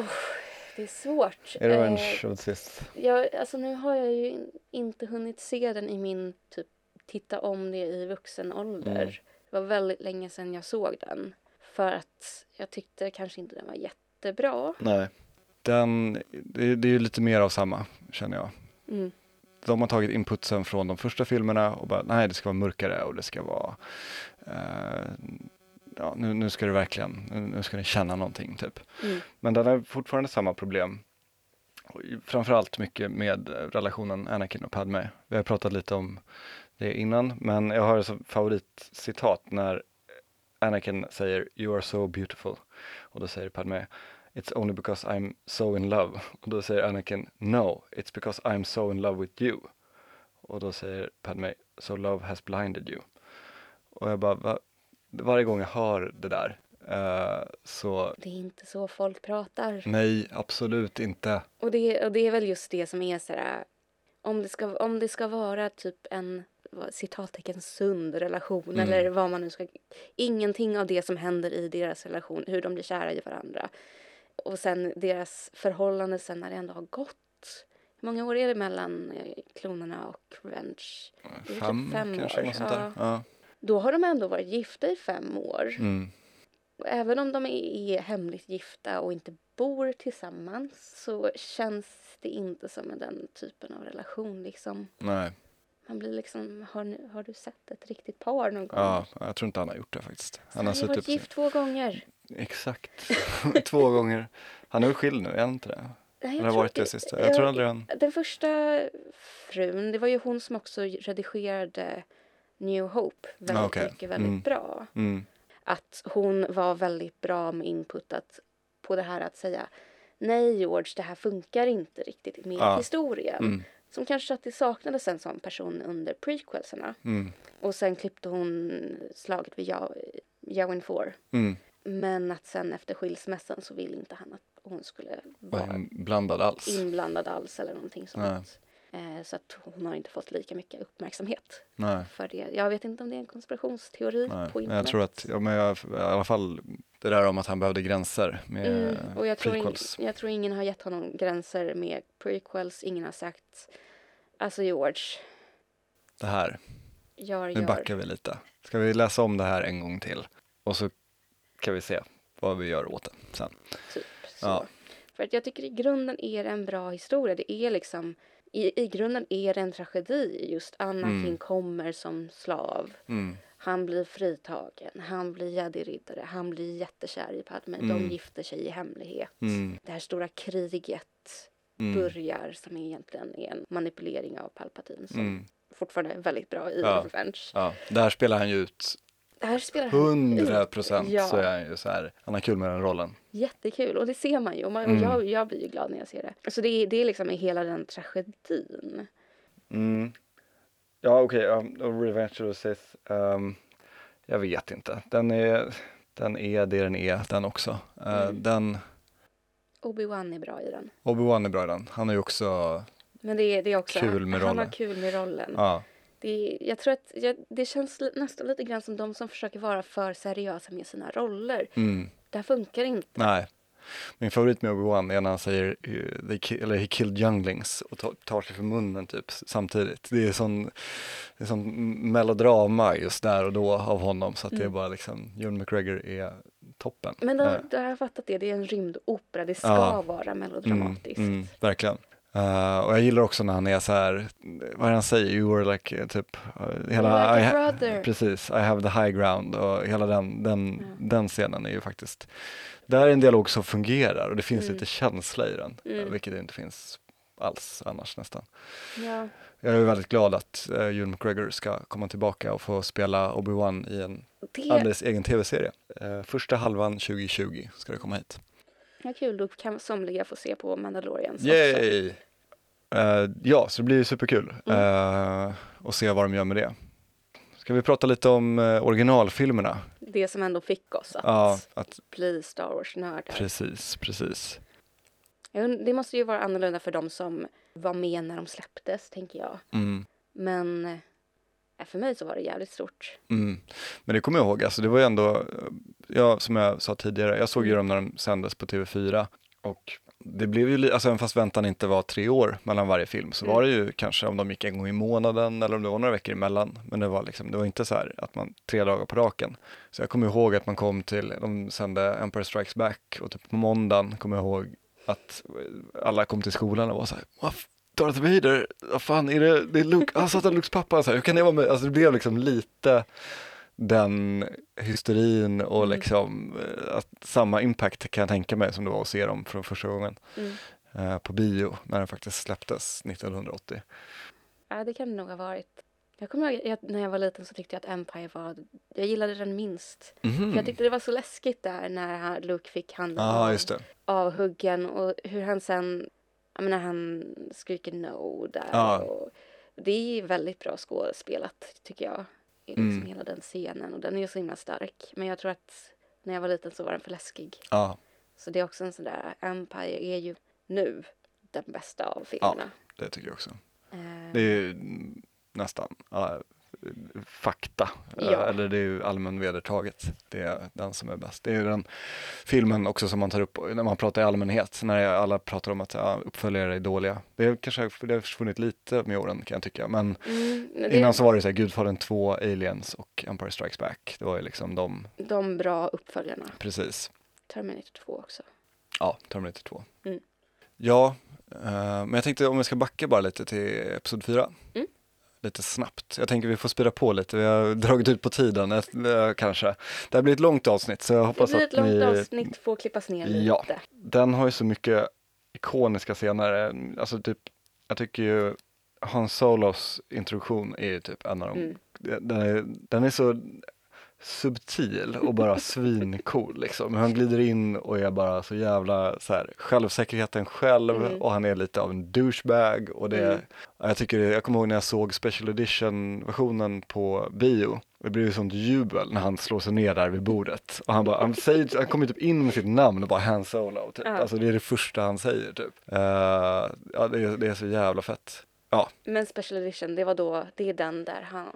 det är svårt. är Revenge Eh, Sith? jag, alltså nu har jag ju in, inte hunnit se den i min, typ, titta om det i vuxen ålder. Mm. Det var väldigt länge sedan jag såg den. För att jag tyckte kanske inte den var jättebra. Nej. Den, det, det är ju lite mer av samma, känner jag. Mm. De har tagit inputsen från de första filmerna och bara, nej det ska vara mörkare och det ska vara, eh, ja nu, nu ska det verkligen, nu, ska ni känna någonting typ. Mm. Men den har fortfarande samma problem. Framförallt mycket med relationen Anakin och Padme. Vi har pratat lite om det innan, men jag har ett favoritcitat när Anakin säger You are so beautiful. Och då säger Padme It's only because I'm so in love. Och då säger Anakin No, it's because I'm so in love with you. Och då säger Padme So love has blinded you. Och jag bara, va? varje gång jag hör det där eh, så Det är inte så folk pratar. nej, absolut inte. Och det, och det är väl just det som är så här, om det ska, om det ska vara typ en citattecken sund relation Mm. eller vad man nu ska, ingenting av det som händer i deras relation, hur de blir kära i varandra och sen deras förhållande sen när det ändå har gått. Hur många år är det mellan eh, klonerna och Revenge? Typ Fem, fem kanske, år, ja. Ja. Då har de ändå varit gifta i fem år. Mm. Även om de är hemligt gifta och inte bor tillsammans så känns det inte som den typen av relation. Liksom. Nej, Man blir liksom, har, har du sett ett riktigt par någon gång? ja, jag tror inte han har gjort det faktiskt. Han har har varit gift två gånger. Exakt, (laughs) två gånger. Han är väl skild nu, är han inte det? Nej, jag varit det att sista? Jag tror aldrig han... Den första frun, det var ju hon som också redigerade New Hope väldigt Ah, okej. mycket, väldigt Mm. bra. Mm. Att hon var väldigt bra med input att, på det här att säga nej George, det här funkar inte riktigt med Ja. historien. Mm. Som kanske att det saknades en sån person under prequelserna. Mm. Och sen klippte hon slaget vid Yavin 4. Mm. Men att sen efter skilsmässan så ville inte han att hon skulle Var vara inblandad alls. inblandad alls eller någonting sånt. Eh, så att hon har inte fått lika mycket uppmärksamhet Nej, för det. Jag vet inte om det är en konspirationsteori nej. på internet. jag tror att, ja, men jag, i alla fall det där om att han behövde gränser med Mm, och jag tror, in, prequels. jag tror ingen har gett honom gränser med prequels. Ingen har sagt Alltså George, Det här, gör, nu gör. backar vi lite. Ska vi läsa om det här en gång till? Och så kan vi se vad vi gör åt det sen. Typ så. Ja. För att jag tycker i grunden är det en bra historia. Det är liksom, i, i grunden är det en tragedi. Just Anakin Mm. kommer som slav. Mm. Han blir fritagen, han blir jedi-riddare, han blir jättekär i Padme. Mm. De gifter sig i hemlighet. Mm. Det här stora kriget Mm. börjar som egentligen är en manipulering av Palpatine som Mm. fortfarande är väldigt bra i Ja. Revenge. Ja, där spelar han ju ut här spelar han 100 ut. procent Ja. så är han ju så här, han har kul med den rollen. Jättekul och det ser man ju och, man, Mm. jag, jag blir ju glad när jag ser det. Så det är, det är liksom hela den tragedin. Mm. Ja okej, okay, och Revenge of the Sith, ehm, jag vet inte. Den är, den är det den är, den också. Mm. Den, Obi-Wan är bra i den. Obi-Wan är bra i den. Han är ju också, Men det är, det är också, Kul med han har rollen. kul med rollen. ja, Det, jag tror att jag, det känns nästan lite grann som de som försöker vara för seriösa med sina roller. mm, Det här funkar inte. nej. Min favorit med Obi-Wan är när han säger eh, eller he killed younglings och tar, sig för munnen typ samtidigt. Det är sån, det är sån melodrama just där och då av honom så att det är Mm. bara liksom, Ewan McGregor är toppen. Men då, då har jag fattat det. Det är en rymdopera. Det ska Ja. vara melodramatiskt. Mm, mm, verkligen. Eh, och jag gillar också när han är så här, vad är det han säger, you were like eh, typ, uh, hela, Like I precis, I have the high ground och hela den, den, Ja. den scenen är ju faktiskt, där är en dialog som fungerar och det finns Mm. lite känsla i den, eh, Mm. vilket det inte finns alls annars nästan. Ja. Jag är väldigt glad att uh, Ewan McGregor ska komma tillbaka och få spela Obi-Wan i en Det alldeles egen tv-serie. Eh, första halvan 2020 ska det komma hit. är kul. Då kan somliga få se på Mandalorians också. Eh, ja, så det blir superkul Mm. uh, att se vad de gör med det. Ska vi prata lite om eh, originalfilmerna? Det som ändå fick oss att Ja, att, bli Star Wars-nördar. precis, precis. Det måste ju vara annorlunda för de som var med när de släpptes, tänker jag. Mm, Men eh, för mig så var det jävligt stort. mm. Men det kommer jag ihåg, alltså det var ju ändå, eh, ja, som jag sa tidigare, jag såg ju Mm. dem när de sändes på TV4 och det blev ju, alltså även fast väntan inte var tre år mellan varje film så Mm. var det ju kanske om de gick en gång i månaden eller om det var några veckor emellan. Men det var liksom, det var inte så här att man tre dagar på raken. Så jag kommer ihåg att man kom till, de sände Empire Strikes Back och typ på måndagen kommer jag ihåg att alla kom till skolan och var så här, Darth Vader, vad fan är det, det är Luke, han satt att Lukes pappa, så här, hur kan det vara med, alltså det blev liksom lite den hysterin och Mm. liksom eh, att samma impact kan jag tänka mig som det var att se dem från första gången Mm. eh, på bio när den faktiskt släpptes 1980. Ja, det kan det nog ha varit. Jag kommer ihåg när jag var liten så tyckte jag att Empire var, jag gillade den minst. Mhm. För jag tyckte det var så läskigt där när han- Luke fick handen Ja, av, avhuggen och hur han sen, jag menar han skriker no där. Ja. Och det är väldigt bra skådespelat tycker jag. Liksom Mm. hela den scenen och den är ju så himla stark. Men jag tror att när jag var liten så var den för läskig. Ja, Så det är också en sån där, Empire är ju nu den bästa av filmerna. det tycker jag också. Eh, Det är ju nästan ja, fakta, Ja. eller det är ju allmän vedertaget. Det är den som är bäst. Det är den filmen också som man tar upp när man pratar i allmänhet, när alla pratar om att ja, uppföljare är dåliga. Det är kanske det har försvunnit lite med åren kan jag tycka, men mm, men det, innan så var det så här Gudfadern 2, Aliens och Empire Strikes Back. Det var ju liksom de, De bra uppföljarna. precis. Terminator 2 också. Ja, Terminator 2. Mm. Ja, eh, men jag tänkte om vi ska backa bara lite till Episod 4. Mm. Lite snabbt. Jag tänker vi får spira på lite, vi har (laughs) dragit ut på tiden eh, kanske. Det här blir ett långt avsnitt så jag Det hoppas blir att ett långt ni... avsnitt, får klippas ner lite. Ja. Den har ju så mycket ikoniska scener, alltså typ, jag tycker ju Han Solos introduktion är ju typ en av de, Mm. den, är, den är så subtil och bara svincool liksom. Han glider in och är bara så jävla så här, självsäkerheten själv Mm. och han är lite av en douchebag och det, Mm. ja, jag tycker, jag kommer ihåg när jag såg special edition versionen på bio det blir ju sånt jubel när han slår sig ner där vid bordet och han bara, han, säger, han kommer typ in med sitt namn och bara Han Solo typ. Ja. Alltså det är det första han säger typ. Eh, ja det är, det är så jävla fett. Ja, Men Special Edition, det var då, det är den där han,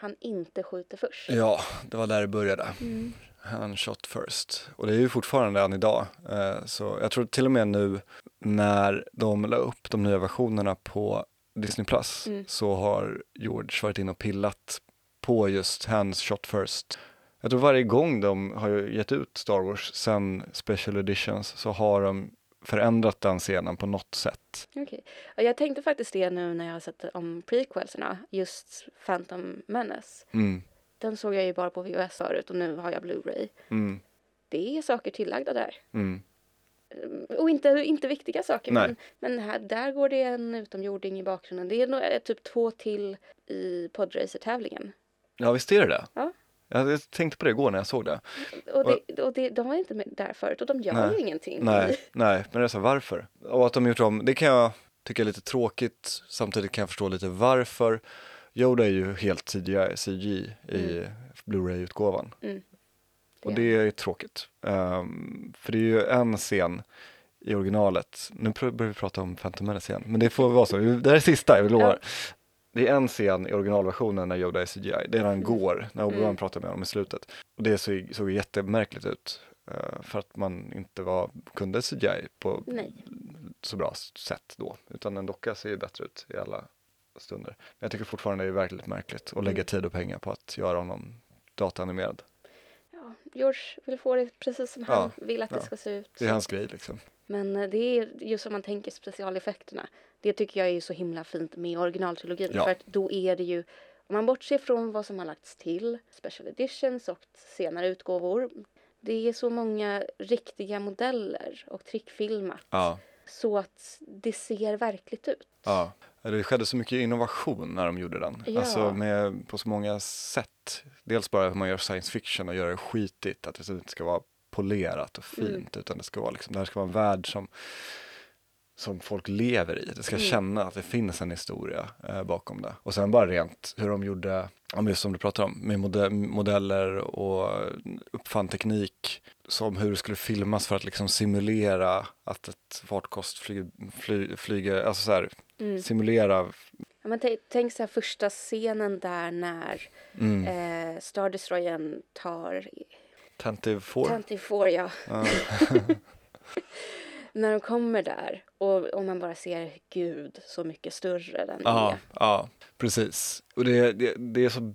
han inte skjuter först. ja, det var där det började. Mm. Han shot first. Och det är ju fortfarande än idag. Eh, så jag tror till och med nu när de la upp de nya versionerna på Disney Plus Mm. så har George varit inne och pillat på just Hands shot first. Jag tror varje gång de har gett ut Star Wars sen Special Editions så har de förändrat den scenen på något sätt. Okej. Ja, Jag tänkte faktiskt det nu när jag har sett om prequelserna, just Phantom Menace. Mm, Den såg jag ju bara på VHS förut och nu har jag Blu-ray. mm, Det är saker tillagda där. mm. Och inte, inte viktiga saker. Nej. Men, men här, där går det en utomjording i bakgrunden. Det är nog eh, typ två till i podracer-tävlingen. Ja visst är det det? Ja. Jag tänkte på det igår när jag såg det. Och, det, och det, de var inte där förut och de gör Nej. ju ingenting. Nej, nej, men det är så varför? Och att de gjort om, det kan jag tycka är lite tråkigt, samtidigt kan jag förstå lite varför. Yoda är ju helt CGI, CG i Blu-ray-utgåvan Mm. och det är tråkigt. Ehm, för det är ju en scen i originalet, nu börjar vi prata om Phantom Menace igen, men det får vara så, det här är sista, jag lovar. Det är en scen i originalversionen när Yoda är CGI, det är när han går, när Obi-Wan Mm. pratar med honom i slutet. Och det såg, såg jättemärkligt ut, eh, för att man inte var, kunde CGI på Nej. så bra sätt då, utan en docka ser ju bättre ut i alla stunder. Men jag tycker fortfarande det är verkligt märkligt att lägga Mm. tid och pengar på att göra honom dataanimerad. Ja, George vill få det precis som Ja, han vill att det ja. ska se ut. Det är hans grej liksom. Men eh, det är just som man tänker specialeffekterna. Det tycker jag är så himla fint med originaltrilogin. Ja. För att då är det ju, om man bortser från vad som har lagts till, special editions och senare utgåvor. Det är så många riktiga modeller och trickfilmat. Ja, Så att det ser verkligt ut. ja. Det skedde så mycket innovation när de gjorde den. Ja. Alltså med, på så många sätt. Dels bara hur man gör science fiction och gör det skitigt, att det inte ska vara polerat och fint, Mm. utan det ska vara liksom, det här ska vara en värld som som folk lever i. Det ska Mm. känna att det finns en historia eh, bakom det. Och sen bara rent hur de gjorde, ja, som du pratar om, med mode modeller och uppfann teknik som hur det skulle filmas för att liksom simulera att ett fartkost flyger, fly, flyger alltså så här, Mm. simulera, Ja, men tänk, så här första scenen där när mm, eh, Star Destroyern tar Tentive 4. 24, ja. Ja. (laughs) (laughs) när de kommer där och, och man bara ser Gud så mycket större den Ja, är. ja, precis. Och det, det, det är så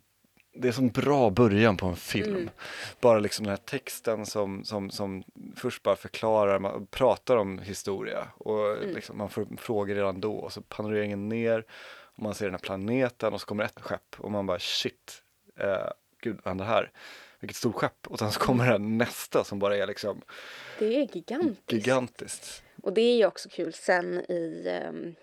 det är så bra början på en film. Mm. Bara liksom den här texten som, som, som först bara förklarar, man pratar om historia och Mm. liksom, man får frågor redan då och så panoreringen ner och man ser den här planeten och så kommer ett skepp och man bara shit, eh, gud vad händer här? Vilket stort skepp och sen så kommer det nästa som bara är liksom Det är gigantiskt. gigantiskt. Och det är ju också kul sen i ehm,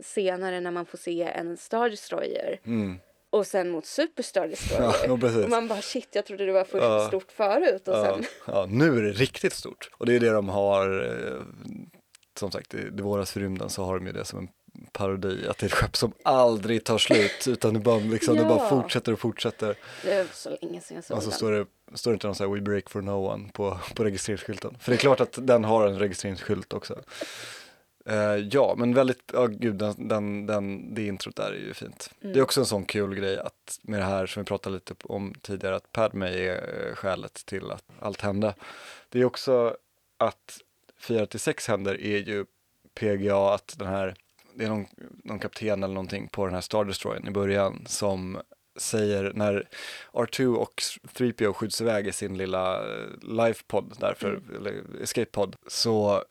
senare när man får se en Star Destroyer Mm. och sen mot Super Star Destroyer. Ja, och man bara shit, jag trodde det var först Ja. stort förut och Ja, sen ja, nu är det riktigt stort. Och det är det de har, eh, som sagt, i Det våras för rymden så har de ju det som en parodi, att det är ett skepp som aldrig tar slut (laughs) utan det bara, liksom, det bara Ja. fortsätter och fortsätter. Det var så länge sedan jag såg Och så den. står det, står det inte någon så här We break for no one på, på registreringsskylten. För det är klart att den har en registreringsskylt också. Eh, ja, men väldigt, ja gud, den, den, den, det introt där är ju fint. Mm. Det är också en sån kul grej att med det här som vi pratade lite om tidigare, att Padme är eh, skälet till att allt hände. Det är också att 4 till 6 händer är ju PGA, att den här, det är någon, någon kapten eller någonting på den här Star Destroyern i början som säger när R2 och 3PO skjuts iväg i sin lilla eh, lifepod därför, Mm. eller escape-pod, så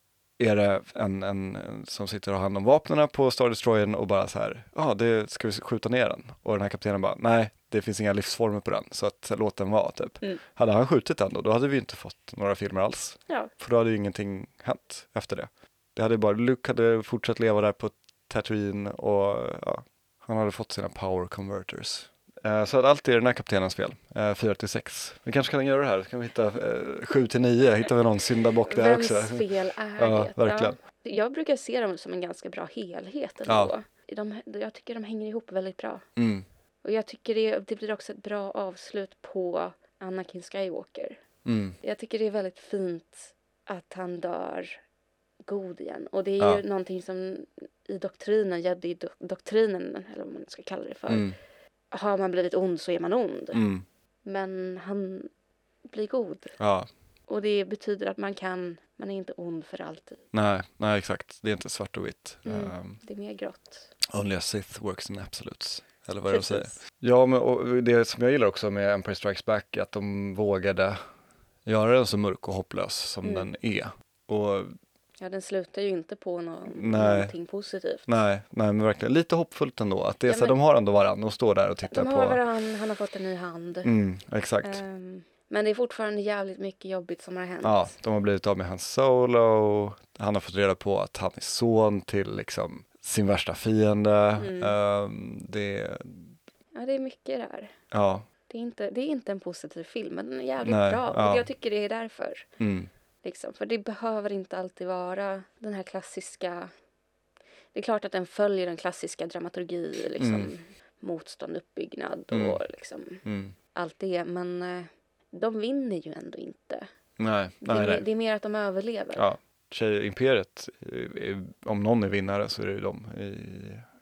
är det en, en, som sitter och har hand om vapnen på Star Destroyern och bara så här, ja, det ska vi skjuta ner den? Och den här kaptenen bara, nej, det finns inga livsformer på den, så att låt den vara, typ. Mm. Hade han skjutit den då, då hade vi inte fått några filmer alls. Ja, För då hade ju ingenting hänt efter det. Det hade bara, Luke hade fortsatt leva där på Tatooine och ja, han hade fått sina power converters. Eh, så att allt är den här kaptenens fel, eh, 4 till 6. Vi kanske kan göra det här, så kan vi hitta eh, 7 till 9, hittar vi någon syndabock där vems också. fel är Ja, det? verkligen. Ja. Jag brukar se dem som en ganska bra helhet ändå. Ja. De, jag tycker de hänger ihop väldigt bra. Mm, Och jag tycker det, det blir också ett bra avslut på Anakin Skywalker. mm, Jag tycker det är väldigt fint att han dör god igen. Och det är Ja. ju någonting som i doktrinen, jedi-doktrinen, eller vad man ska kalla det för. mm, Har man blivit ond så är man ond. mm, Men han blir god. ja, Och det betyder att man kan, man är inte ond för alltid. nej, nej exakt, det är inte svart och vitt. Mm. Um, Det är mer grått. only a Sith works in absolutes, eller vad är det de säger. Precis. Ja, men och det som jag gillar också med Empire Strikes Back är att de vågade göra den så mörk och hopplös som Mm. den är. Och Ja, den slutar ju inte på nå- Nej. någonting positivt. nej, nej, men verkligen lite hoppfullt ändå. Att det är Ja, så men- de har ändå varandra och står där och tittar De på. har varann, han har fått en ny hand. Mm, exakt. Ehm, men det är fortfarande jävligt mycket jobbigt som har hänt. Ja, de har blivit av med hans solo. Han har fått reda på att han är son till liksom sin värsta fiende. Mm. Ehm, det, Ja, det är mycket där. ja, Det är inte, det är inte en positiv film, men den är jävligt Nej, bra. ja. Och jag tycker det är därför. mm, Liksom. För det behöver inte alltid vara den här klassiska... Det är klart att den följer den klassiska dramaturgi, liksom, Mm. motstånd, uppbyggnad Mm. och liksom, mm. allt det. Men eh, de vinner ju ändå inte. Nej, Det, nej, är, nej. det är mer att de överlever. Ja, Tjejimperiet, om någon är vinnare så är det ju de i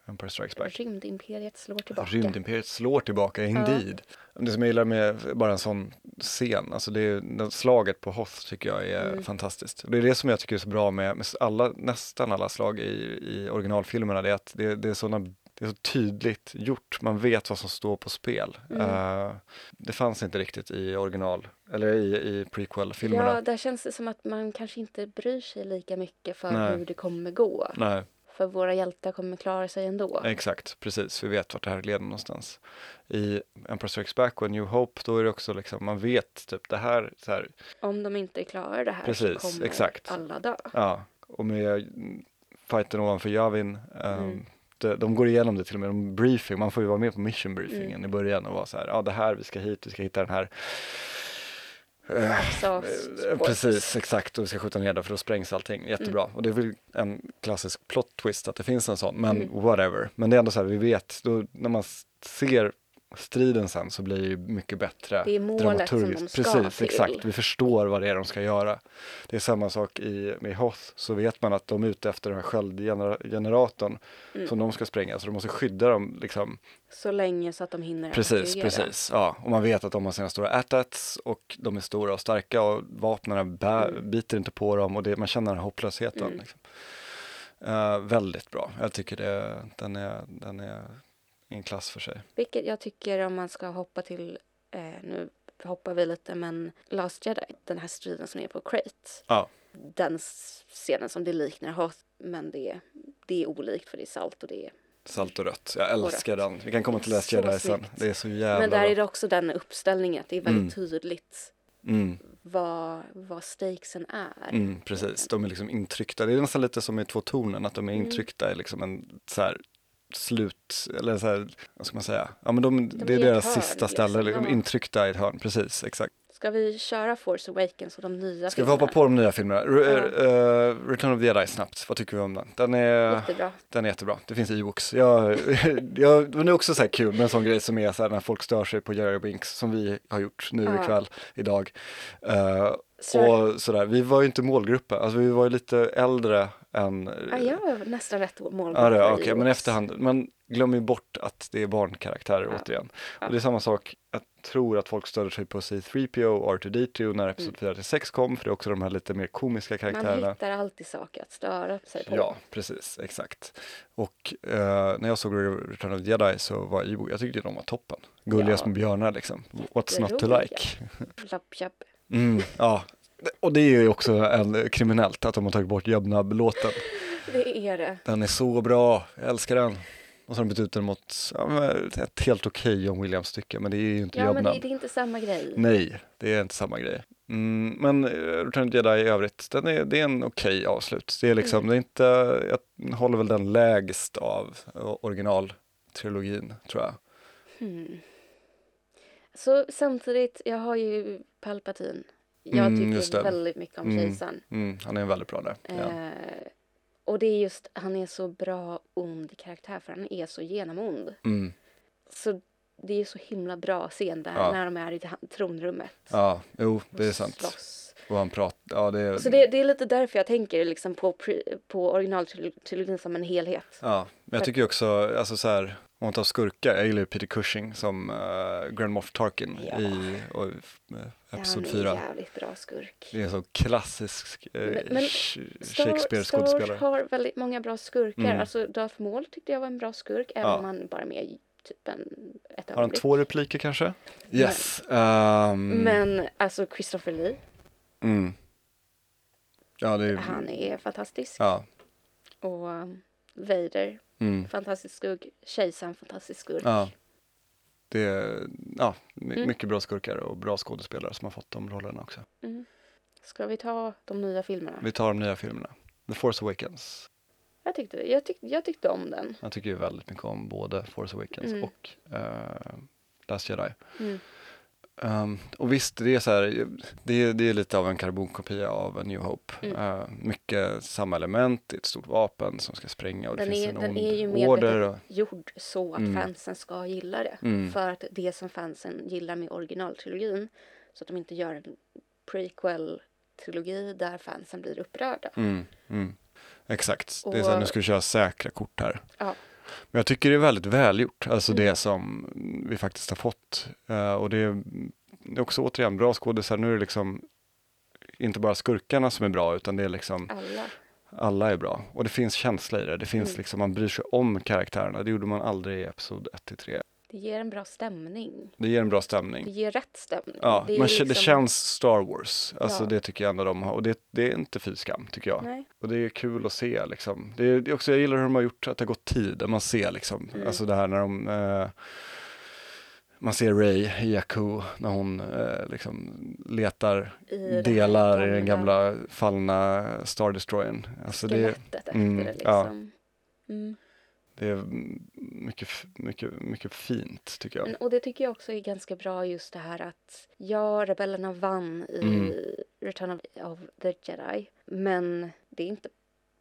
Empire Strikes Back. Rymdimperiet slår tillbaka. Rymdimperiet slår tillbaka, indeed. Det som jag gillar med bara en sån scen, alltså det är slaget på Hoth tycker jag är Mm. fantastiskt. Det är det som jag tycker är så bra med, med alla, nästan alla slag i, i originalfilmerna, det är att det, det är såna det är så tydligt gjort, man vet vad som står på spel. Mm. Eh, det fanns inte riktigt i original, eller i, i prequel-filmerna. Ja, där känns det som att man kanske inte bryr sig lika mycket för Nej. hur det kommer gå. Nej, För våra hjältar kommer klara sig ändå. Exakt, precis. Vi vet vart det här leder någonstans. I Empire Strikes Back och New Hope, då är det också liksom, man vet typ det här, så här Om de inte klarar det här Precis, så kommer exakt. alla dö. ja, och med mm, fighten ovanför Yavin, um, Mm. de, de går igenom det till och med, de briefing, man får ju vara med på mission briefingen Mm. i början och vara så här, ja det här, vi ska hit, vi ska hitta den här eh, Så, Eh, Precis, exakt. Och vi ska skjuta ner det för då sprängs allting. Jättebra. Och det är väl en klassisk plot twist att det finns en sån, men Mm. whatever. Men det är ändå så här, vi vet, då, när man ser striden sen så blir det ju mycket bättre Det är målet som de dramaturgiskt. ska Precis, till. exakt. Vi förstår vad det är de ska göra. Det är samma sak i, med Hoth, så vet man att de är ute efter den här sköldgeneratorn Mm. som de ska spränga, så de måste skydda dem liksom Så länge så att de hinner Precis, precis. Ja, och man vet att de har sina stora atats och de är stora och starka och vapnen Mm. biter inte på dem och det, man känner den här hopplösheten. Mm. Liksom. Eh, väldigt bra. Jag tycker det, den, är, den är i en klass för sig. Vilket jag tycker om man ska hoppa till, eh, nu hoppar vi lite, men Last Jedi, den här striden som är på Crate. Ja. Den scenen som det liknar Hoth, men det, det är olikt för det är salt och det är Salt och rött. Jag älskar den. Vi kan komma till Last Jedi sen. Det är så jävla Men där bra. är det också den uppställningen, att det är väldigt tydligt Mm, vad, vad stakesen är. mm, precis, de är liksom intryckta. Det är nästan lite som i Två tornen, att de är Mm. intryckta i liksom en så här slut, eller så här, vad ska man säga? Ja men de, det är deras hörn, sista liksom. ställe, liksom, Ja. intryckta i ett hörn, precis, exakt. Ska vi köra Force Awakens och de nya Ska vi filmerna? hoppa på de nya filmerna? Re- Ja. eh, Return of the Jedi snabbt, vad tycker vi om den? Den är, Jättebra. den är jättebra, det finns Ewoks. Jag, (laughs) jag, det är också så här kul med en sån grej som är så här när folk stör sig på Jerry Binks som vi har gjort nu Ja. ikväll, idag. Så, och sådär, vi var ju inte målgruppen, alltså vi var ju lite äldre än ja, jag var nästan rätt målgrupp Ja, det, okej, men Ewoks. efterhand, man glömmer ju bort att det är barnkaraktärer Ja. återigen. Ja. Och det är samma sak, jag tror att folk störde sig på C3PO och R2D2 när Episod Mm. 4 till 6 kom, för det är också de här lite mer komiska Man karaktärerna. hittar alltid saker att störa sig på. Ja, precis, exakt. Och eh, när jag såg Return of the Jedi så var Evo, jag tyckte de var toppen. Gulliga Ja. små björnar liksom. What's not to like? Lapp, japp. Mm, ja, och det är ju också en kriminellt att de har tagit bort Jubnab-låten. Det är det. Den är så bra, jag älskar den. Och så har de bytt ut den mot ja, men ett helt okej John Williams-stycke, men det är ju inte Ja, men Jobnab. det, det är inte samma grej. Nej, det är inte samma grej. Mm, men eh, Return of Jedi i övrigt, den är, det är en okej avslut. Det är liksom, Mm. det är inte, jag håller väl den lägst av eh, originaltrilogin, tror jag. Hmm. Så samtidigt, jag har ju Palpatine. Jag Mm, tycker väldigt mycket om Mm. kejsaren. Mm, han är väldigt bra där. Ja. Eh, och det är just, han är så bra ond karaktär för han är så genomond. Mm, Så det är så himla bra scen där Ja. när de är i tronrummet. ja, jo, det är sant. slåss. Och han pratar, ja det är, Så det, det är lite därför jag tänker liksom på, på originaltrilogin som en helhet. Ja, men jag tycker också, alltså så här, om man tar skurkar, jag gillar ju Peter Cushing som uh, Grand Moff Tarkin Ja. i och, uh, Episod han är 4. en jävligt bra skurk. Det är en så klassisk Men- men Star, Star Shakespeare-skådespelare. Wars har väldigt många bra skurkar. Mm. Alltså Darth Maul tyckte jag var en bra skurk, även Ja. om han bara med typ en, ett Har han två repliker kanske? Yes. ehm, Men alltså Christopher Lee, mm. Ja, är, han är fantastisk. ja. Och um, Vader, Mm. fantastisk skurk. Kejsaren, fantastisk skurk. Ja. Det är, ja, Mm. mycket bra skurkar och bra skådespelare som har fått de rollerna också. Mm. Ska vi ta de nya filmerna? Vi tar de nya filmerna. The Force Awakens. Jag tyckte, jag, tyck, jag tyckte om den. Jag tycker väldigt mycket om både Force Awakens Mm. och uh, Last Jedi. Um, och visst, det är så här, det är, det är lite av en karbonkopia av A New Hope. Mm. Uh, mycket samma element, det är ett stort vapen som ska spränga och det Den finns är, en den ond är ju medvetet Och, gjord så att Mm. fansen ska gilla det. Mm. För att det som fansen gillar med originaltrilogin, så att de inte gör en prequel-trilogi där fansen blir upprörda. mm, mm. Exakt, det är så här, Och- nu ska vi köra säkra kort här. Ja. Men jag tycker det är väldigt välgjort, alltså Mm. det som vi faktiskt har fått. Uh, och det är, också återigen bra skådisar, nu är det liksom inte bara skurkarna som är bra utan det är liksom Alla. alla är bra. Och det finns känsla i det, det finns Mm. liksom, man bryr sig om karaktärerna, det gjorde man aldrig i Episod 1 till 3. Det ger en bra stämning. Det ger en bra Det stämning. ger rätt stämning. Ja, det man, kä- det liksom- känns Star Wars, alltså Ja. det tycker jag ändå de har, och det, det är inte fy skam tycker jag. Nej. Och det är kul att se liksom. Det är, det också, jag gillar hur de har gjort att det har gått tid, man ser liksom, Mm. alltså det här när de eh, man ser Ray i Jakku när hon eh, liksom letar I det delar i den gamla fallna Star Destroyern. Alltså det, Skelettet efter mm, det ja. liksom. Mm. Det är mycket, mycket, mycket fint tycker jag. Men, och det tycker jag också är ganska bra just det här att ja, rebellerna vann i Mm. Return of, of the Jedi. Men det är inte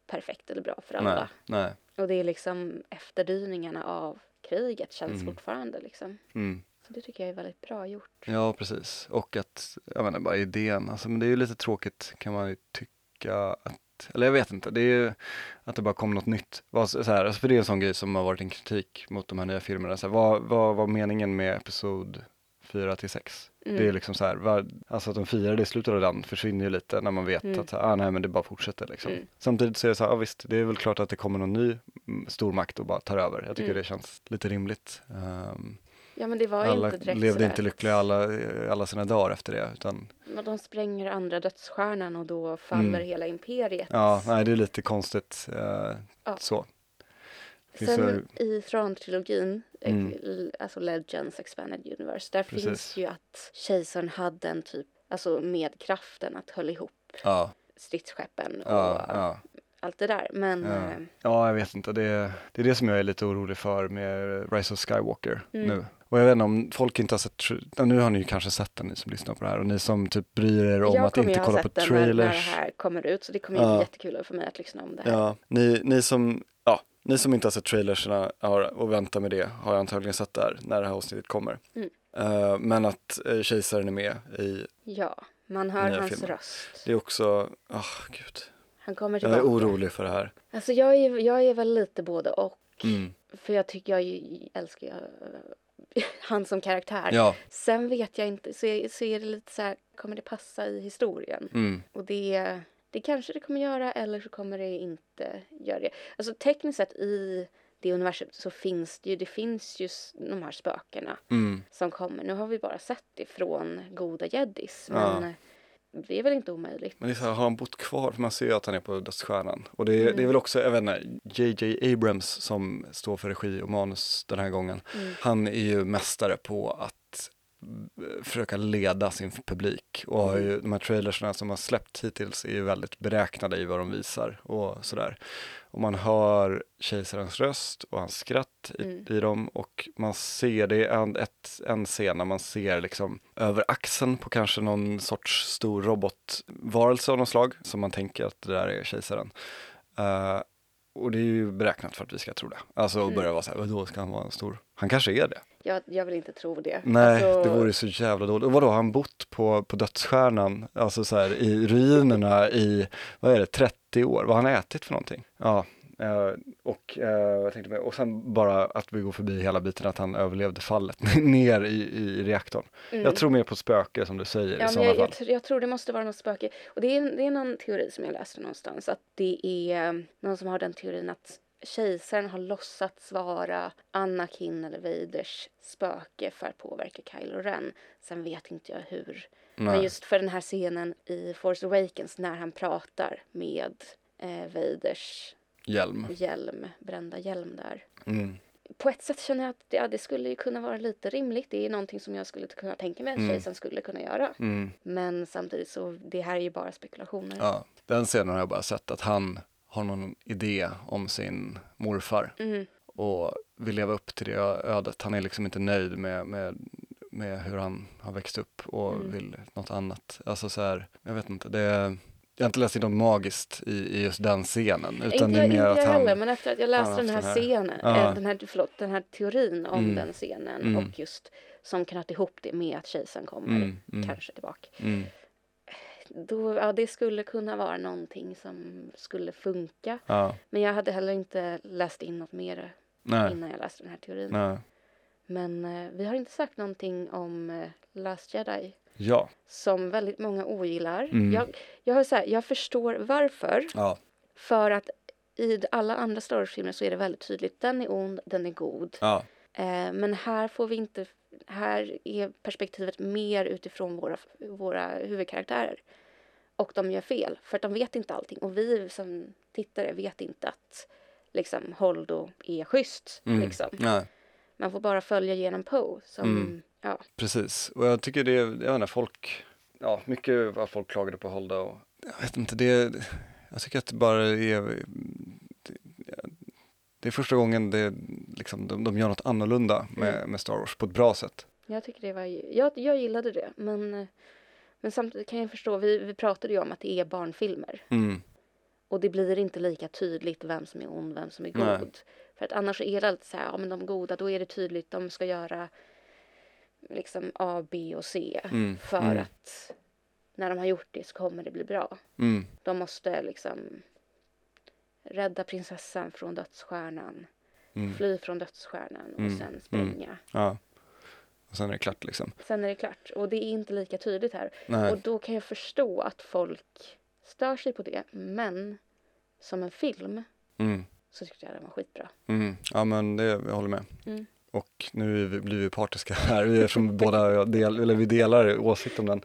perfekt eller bra för alla. Nej, nej. Och det är liksom efterdyningarna av kriget känns Mm. fortfarande liksom. Mm. Så det tycker jag är väldigt bra gjort. Ja, precis. Och att, jag menar bara idén, alltså, men det är ju lite tråkigt kan man ju tycka att, eller jag vet inte, det är ju att det bara kom något nytt. Vad, så här, alltså för det är en sån grej som har varit en kritik mot de här nya filmerna. Så här, vad, vad var meningen med episod 4 till 6? Mm. Det är liksom så här, var, alltså att de firade i slutet av den försvinner ju lite när man vet Mm. att, ah, nej men det bara fortsätter liksom. Mm. Samtidigt så är det så här, ja, visst, det är väl klart att det kommer någon ny mm, stormakt och bara tar över. Jag tycker Mm. det känns lite rimligt. Ehm, Ja men det var alla inte direkt levde sådär inte lyckliga alla, alla sina dagar efter det. Utan, Men de spränger andra dödsstjärnan och då faller Mm. hela imperiet. ja, nej det är lite konstigt eh, Ja. så. Finns Sen i Thrawn-trilogin, eh, Mm. alltså Legends Expanded Universe, där Precis. finns ju att kejsaren hade en typ, alltså med kraften att höll ihop Ja, stridsskeppen och ja, ja, allt det där. Men Ja. eh, ja, jag vet inte. Det är, det är det som jag är lite orolig för med Rise of Skywalker Mm. nu. Och jag vet inte om folk inte har sett, nu har ni ju kanske sett den ni som lyssnar på det här och ni som typ bryr er om jag att kommer ju inte ha kolla på sett den när, när det trailers. här kommer ut så det kommer ju Ja. bli jättekul för mig att lyssna om det här. Ja, ni, ni som, ja, ni som inte har sett trailerserna har, och väntar med det har antagligen sett det här när det här avsnittet kommer. Mm. Eh, men att uh, kejsaren är med i, Ja, man hör hans filmer. röst. det är också, ah gud, Han kommer jag är tillbaka. orolig för det här. Alltså jag är, jag är väl lite både och. Mm. För jag tycker jag ju- älskar ju, (laughs) han som karaktär. Ja, Sen vet jag inte, så är, så är det lite så här, kommer det passa i historien? mm. Och det, det kanske det kommer göra eller så kommer det inte göra det. Alltså tekniskt sett i det universumet så finns det ju, det finns ju de här spökena Mm. som kommer. Nu har vi bara sett det från goda jedis Ja. Det är väl inte omöjligt. Men det är så här, har han bott kvar? För man ser ju att han är på Dödsstjärnan. Och det är, Mm. det är väl också, jag vet inte, JJ Abrams som står för regi och manus den här gången. Mm. Han är ju mästare på att försöka leda sin publik. Och har ju, de här trailersna som har släppt hittills är ju väldigt beräknade i vad de visar och sådär. Och man hör kejsarens röst och hans skratt i, Mm. i dem och man ser, det är en, ett, en scen när man ser liksom över axeln på kanske någon sorts stor robotvarelse av något slag som man tänker att det där är kejsaren. Eh, och det är ju beräknat för att vi ska tro det. Alltså Mm. börja vara så här, då ska han vara en stor? Han kanske är det. Jag, jag vill inte tro det. Nej, Alltså, det vore så jävla dåligt. Och vadå, har han bott på, på dödsstjärnan, alltså så här i ruinerna i, vad är det, 30 år? Vad har han ätit för någonting? Ja, eh, och eh, jag tänkte med, och sen bara att vi går förbi hela biten att han överlevde fallet (laughs) ner i, i reaktorn. mm. Jag tror mer på spöke som du säger i Ja, sådana jag, fall. jag, jag tror det måste vara något spöke. Och det är, det är någon teori som jag läste någonstans. Att det är någon som har den teorin att kejsaren har låtsats vara Anakin eller Vaders spöke för att påverka Kylo Ren. Sen vet inte jag hur. Men Nej. just för den här scenen i Force Awakens när han pratar med eh, Vaders Hjälm. hjälm, brända hjälm där. Mm. På ett sätt känner jag att ja, det skulle ju kunna vara lite rimligt. Det är någonting som jag skulle kunna tänka mig att Mm. kejsaren skulle kunna göra. Mm. Men samtidigt så, det här är ju bara spekulationer. Ja, den scenen har jag bara sett att han har någon idé om sin morfar. Mm, och vill leva upp till det ödet. Han är liksom inte nöjd med, med, med hur han har växt upp och Mm. vill något annat. Alltså så här, jag vet inte, det jag har inte läst in något magiskt i, i just den scenen. Utan inte det är mer inte att han, heller, men efter att jag läste den här, här- scenen, Ja. äh, den, här, förlåt, den här teorin om Mm. den scenen Mm. och just som knöt ihop det med att kejsaren kommer Mm, mm. kanske tillbaka. Då, ja, det skulle kunna vara någonting som skulle funka. ja, Men jag hade heller inte läst in något mer nej, innan jag läste den här teorin. nej, Men eh, vi har inte sagt någonting om eh, Last Jedi ja, som väldigt många ogillar. Mm. Jag, jag, har så här, jag förstår varför. ja, För att i alla andra Star Wars-filmer så är det väldigt tydligt. Den är ond, den är god. ja, Eh, men här får vi inte... Här är perspektivet mer utifrån våra, våra huvudkaraktärer. Och de gör fel, för att de vet inte allting. Och vi som tittare vet inte att liksom, Holdo är schysst. mm, Liksom. nej, Man får bara följa genom Poe. Mm. Ja, precis. Och jag tycker det, jag vet inte, folk, ja, mycket vad folk klagade på Holda och jag vet inte, det, jag tycker att det bara är, det, är första gången det, liksom, de, de gör något annorlunda med, Mm. med Star Wars på ett bra sätt. jag tycker det var... Jag, jag gillade det, men... Men samtidigt kan jag förstå, vi, vi pratade ju om att det är barnfilmer. Mm, Och det blir inte lika tydligt vem som är ond, vem som är god. Nej. För att annars är det alltid så här, ja men de goda, då är det tydligt, de ska göra liksom A, B och C. mm, För mm, att när de har gjort det så kommer det bli bra. mm, De måste liksom rädda prinsessan från dödsstjärnan, mm, fly från dödsstjärnan och Mm, sen springa. ja. Och sen är det klart liksom. Sen är det klart. Och det är inte lika tydligt här. Nej, Och då kan jag förstå att folk stör sig på det. Men som en film mm, så tyckte jag den var skitbra. mm, ja men det, jag håller med. Mm. Och nu vi, blir vi partiska här, vi är från (laughs) båda, del, eller vi delar åsikt om den.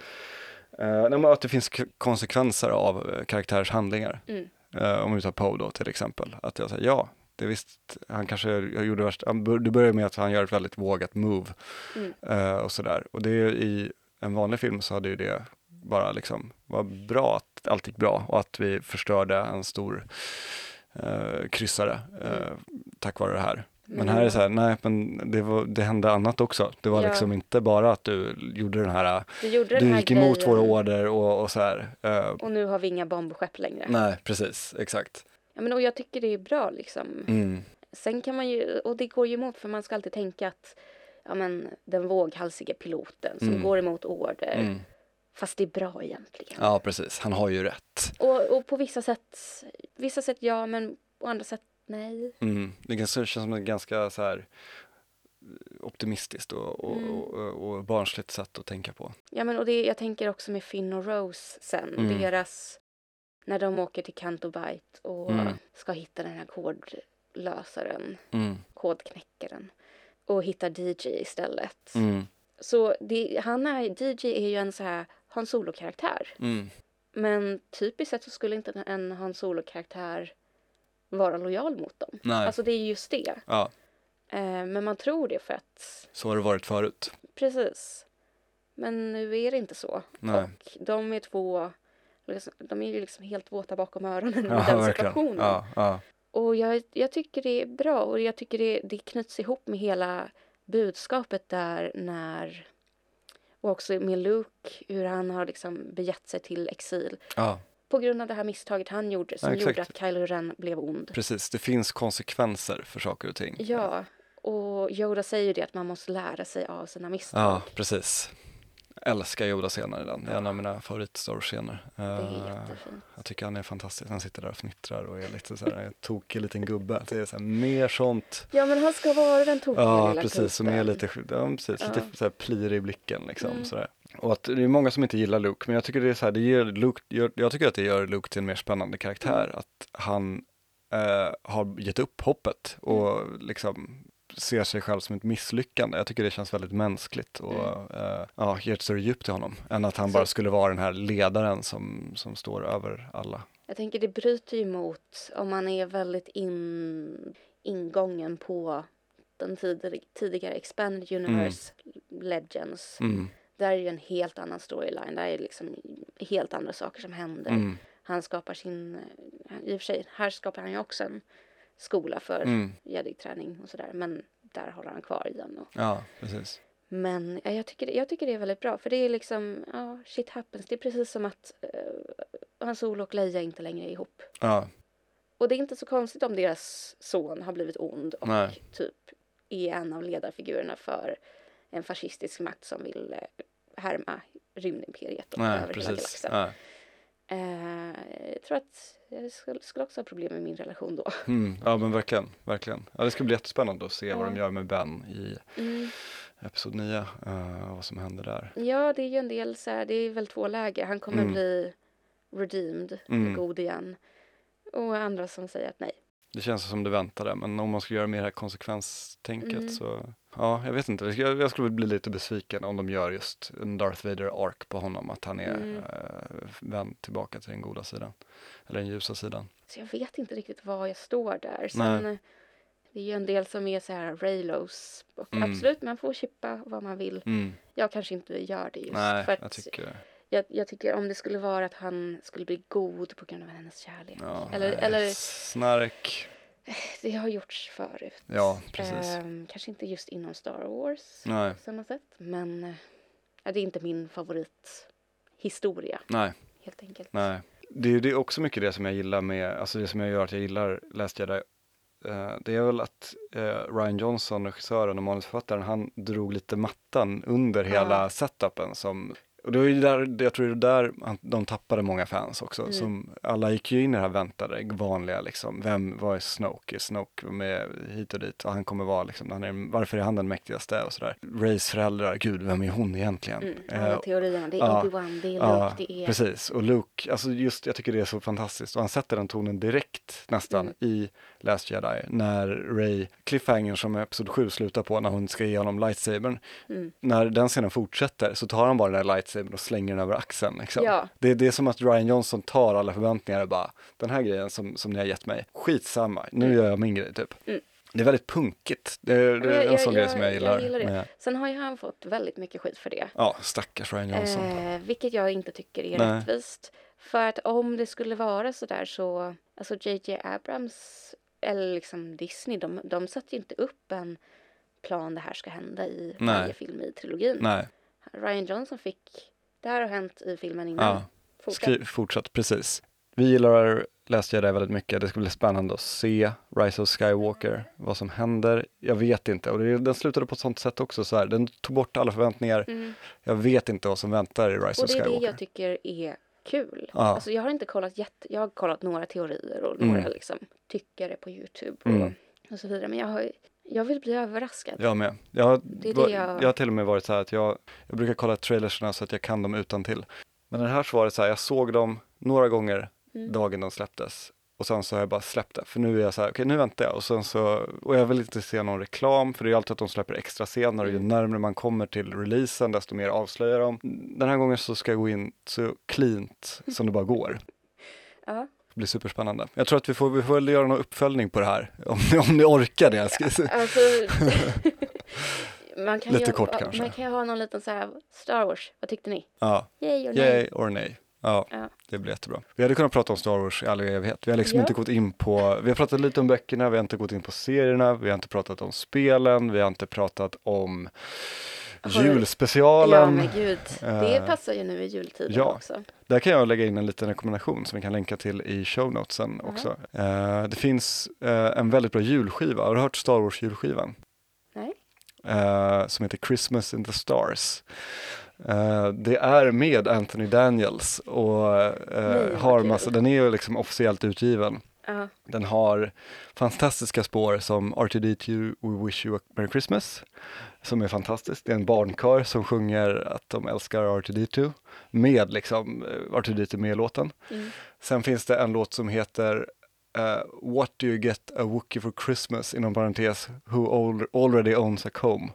Uh, att det finns konsekvenser av uh, karaktärers handlingar. Mm. Eh, om vi tar Poe då till exempel. Att jag säger ja, det visst, han kanske gjorde värst, han det börjar med att han gör ett väldigt vågat move Mm. eh, och sådär. Och det är i en vanlig film så hade ju det bara liksom, var bra att allt gick bra och att vi förstörde en stor eh, kryssare eh, tack vare det här. Men här är det så här, nej men det, var, det hände annat också. Det var Ja. liksom inte bara att du gjorde den här, Du gjorde du gick emot grejen våra order och, och så här. eh, och nu har vi inga bombskepp längre. nej, precis, exakt. Ja, men, och jag tycker det är bra liksom. Mm, Sen kan man ju, och det går ju emot för man ska alltid tänka att ja, men, den våghalsige piloten som Mm. går emot order. mm. Fast det är bra egentligen. Ja, precis, han har ju rätt. Och, och på vissa sätt, vissa sätt ja men på andra sätt nej. Mm. Det känns som ett ganska så här optimistiskt och, och, Mm. och, och barnsligt sätt att tänka på. Ja men och det, jag tänker också med Finn och Rose sen. Mm. Deras, när de åker till Canto Bight och Mm. ska hitta den här kodlösaren, Mm. kodknäckaren. Och hittar DJ istället. Mm. Så det, han är, DJ är ju en så här Han Solo-karaktär. Mm. Men typiskt sett så skulle inte en Han Solo-karaktär vara lojal mot dem. Nej, Alltså det är just det. ja, Eh, men man tror det för att, så har det varit förut. precis. Men nu är det inte så. Nej. Och de är två, liksom- de är ju liksom helt våta bakom öronen i Ja, den verkligen. situationen. Ja, ja. Och jag, jag tycker det är bra och jag tycker det, det knyts ihop med hela budskapet där när och också med Luke, hur han har liksom begett sig till exil ja, på grund av det här misstaget han gjorde som Ja, gjorde att Kylo Ren blev ond. precis. Det finns konsekvenser för saker och ting. Ja, och Yoda säger ju det att man måste lära sig av sina misstag. Ja, precis. Älskar Yoda-scenen i den. Det är en av mina favorit-Star Wars-scener. Det är Eh, jättefint. Jag tycker han är fantastisk. Han sitter där och fnittrar och är lite så här tokig liten gubbe. Det är så här, mer sånt. Ja, men han ska vara den tokiga Ja, lilla precis. Som är lite, ja, precis, Ja. lite så här plirig i blicken liksom. Mm. Så där. Och att det är många som inte gillar Luke, men jag tycker det är så här, det ger Luke, jag tycker att det gör Luke till en mer spännande karaktär. Mm. Att han eh, har gett upp hoppet och liksom ser sig själv som ett misslyckande. Jag tycker det känns väldigt mänskligt och eh, ja, ger ett större djup till honom. Än att han Mm. Så- bara skulle vara den här ledaren som, som står över alla. Jag tänker det bryter ju mot om man är väldigt in, ingången på den tidigare, tidigare Expanded Universe Legends. Mm, Där är ju en helt annan storyline. Där är det liksom helt andra saker som händer. mm, Han skapar sin, i och för sig, här skapar han ju också en skola för mm. och sådär. Men där håller han kvar i den. Och, Ja, precis. men ja, jag, tycker, jag tycker det är väldigt bra. För det är liksom, ja, shit happens. Det är precis som att uh, Hans Solo och Leia inte längre är ihop. Ja, Och det är inte så konstigt om deras son har blivit ond och Nej. typ är en av ledarfigurerna för en fascistisk makt som vill eh, härma rymdimperiet och nej, över hela precis. galaxen. Ja. Eh, jag tror att jag skulle, skulle också ha problem med min relation då. (laughs) Mm, ja men verkligen, verkligen. Ja, det ska bli jättespännande att se vad Ja. de gör med Ben i Mm. Episod 9, eh, vad som händer där. Ja, det är ju en del så här, det är väl två läger. Han kommer Mm. bli redeemed, Mm. god igen. Och andra som säger att nej. Det känns som det väntade, men om man ska göra mer det här konsekvenstänket Mm. så, ja, jag vet inte. Jag, jag skulle bli lite besviken om de gör just en Darth Vader-ark på honom, att han är Mm. eh, vänd tillbaka till den goda sidan, eller den ljusa sidan. Så jag vet inte riktigt var jag står där. Sen, Nej. det är ju en del som är så här Raylos. Och Mm. absolut, man får chippa vad man vill. Mm. Jag kanske inte gör det just. Nej, för att jag tycker, jag, jag tycker om det skulle vara att han skulle bli god på grund av hennes kärlek. ja, eller, nej, eller snark, (laughs) det har gjorts förut. ja precis. Ehm, kanske inte just inom Star Wars Nej, på samma sätt. Men eh, det är inte min favorithistoria nej. helt enkelt. Nej. Det är det är också mycket det som jag gillar med, alltså det som jag gör att jag gillar Last Jedi. Eh, det är väl att eh, Ryan Johnson, regissören och manusförfattaren, han drog lite mattan under hela setupen som och det var ju där, jag tror det är där de tappade många fans också. Mm. Som, alla gick ju in i det här väntade, vanliga liksom. Vem, vad är Snoke? Är Snoke med hit och dit? Och han kommer vara liksom, han är, varför är han den mäktigaste? Och sådär. Rays föräldrar, gud, vem är hon egentligen? Mm, Eh, alla teorierna. Det är ja, Obi-Wan, det är Luke, Ja, det är... precis. Och Luke, alltså just, jag tycker det är så fantastiskt. Och han sätter den tonen direkt nästan Mm. i Last Jedi. När Ray, cliffhanger som Episod 7 slutar på, när hon ska ge honom lightsabern. Mm. När den scenen fortsätter så tar han bara den där lightsabern och slänger den över axeln. Liksom. Ja. Det, det är som att Ryan Johnson tar alla förväntningar och bara, den här grejen som, som ni har gett mig, skitsamma, nu Mm. gör jag min grej typ. Mm. Det är väldigt punkigt. Det, är- det men är jag- en sån jag- grej som jag jag gillar. gillar det. Sen har ju han fått väldigt mycket skit för det. ja, stackars Ryan Johnson. Eh, vilket jag inte tycker är Nej. rättvist. För att om det skulle vara så där så, alltså JJ Abrams eller liksom Disney, de, de sätter ju inte upp en plan det här ska hända i Nej. varje film i trilogin. Nej, Ryan Johnson fick, det här har hänt i filmen innan. ja. Fortsätt. Skri- fortsatt, precis. Vi gillar Last Jedi väldigt mycket. Det ska bli spännande att se Rise of Skywalker, vad som händer. Jag vet inte. Och det, den slutade på ett sånt sätt också. Så här. Den tog bort alla förväntningar. Mm. Jag vet inte vad som väntar i Rise Och of det är det Skywalker. jag tycker är kul. Ja. Alltså jag har inte kollat jätte, jag har kollat några teorier och några Mm. liksom tyckare på Youtube och, Mm. och så vidare. Men jag, har, jag vill bli överraskad. Jag med. Jag, har- Det är det jag- jag har till och med varit så här att jag, jag brukar kolla trailersna så att jag kan dem utan till. Men den här så var det så här, jag såg dem några gånger Mm. dagen de släpptes. Och sen så har jag bara släppt det. För nu är jag så här, okej nu väntar jag. Och sen så, och jag vill inte se någon reklam. För det är alltid att de släpper extra scener. Och ju Mm. närmare man kommer till releasen desto mer avslöjar de. Den här gången så ska jag gå in så cleant som det bara går. (laughs) Ja. Det blir superspännande. Jag tror att vi får, vi får väl göra någon uppföljning på det här. (laughs) Om, ni- om ni orkar det. Alltså, (laughs) man kan Lite ju, kort kanske. Man kan ju ha någon liten så här, Star Wars, vad tyckte ni? Ja. Yay or nej? Yay or nej. Ja, Ja. det blir jättebra. Vi hade kunnat prata om Star Wars i all evighet. Vi har liksom Ja. inte gått in på, vi har pratat lite om böckerna, vi har inte gått in på serierna, vi har inte pratat om spelen, vi har inte pratat om julspecialen. Ja men gud, det Eh, passar ju nu i jultiden ja. också. Där kan jag lägga in en liten rekommendation som vi kan länka till i show notesen också. Eh, det finns eh, en väldigt bra julskiva, har du hört Star Wars julskivan? Nej. som heter Christmas in the Stars. Eh, det är med Anthony Daniels och eh, Nej, har massa, den är ju liksom officiellt utgiven. Ja. Den har fantastiska spår som R2D2 We Wish You a Merry Christmas som är fantastiskt. Det är en barnkör som sjunger att de älskar R2D2 med liksom eh, R2D2 med i låten. Mm. Sen finns det en låt som heter eh, What do you get a Wookie for Christmas inom parentes Who al- already owns a comb.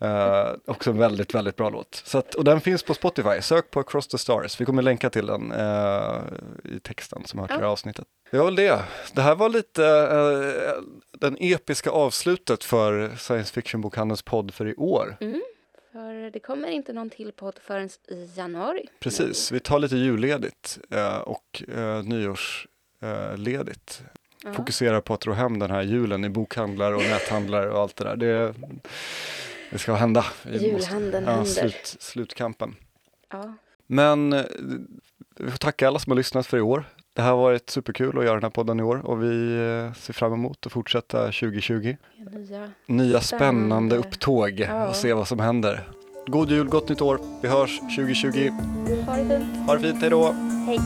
Eh, också en väldigt, väldigt bra låt. Så att, och den finns på Spotify, sök på Across the Stars. Vi kommer länka till den eh, i texten som hör till Ja. det här avsnittet. Det var väl det. Det här var lite eh, den episka avslutet för Science Fiction-bokhandelns podd för i år. Mm. För det kommer inte någon till podd förrän i januari. Precis, vi tar lite julledigt och nyårsledigt. Fokuserar på att dra hem den här julen i bokhandlar och näthandlar och allt det där. Det, det ska hända. Vi måste- Julhandeln ja, händer. slut, slutkampen. Ja. Men eh, vi får tacka alla som har lyssnat för i år. Det här har varit superkul att göra den här podden i år och vi eh, ser fram emot att fortsätta 2020. Nya. Nya spännande Spännande. upptåg Ja. och se vad som händer. God jul, gott nytt år. Vi hörs 2020. Ha det fint. Ha det fint, hej då! Hej.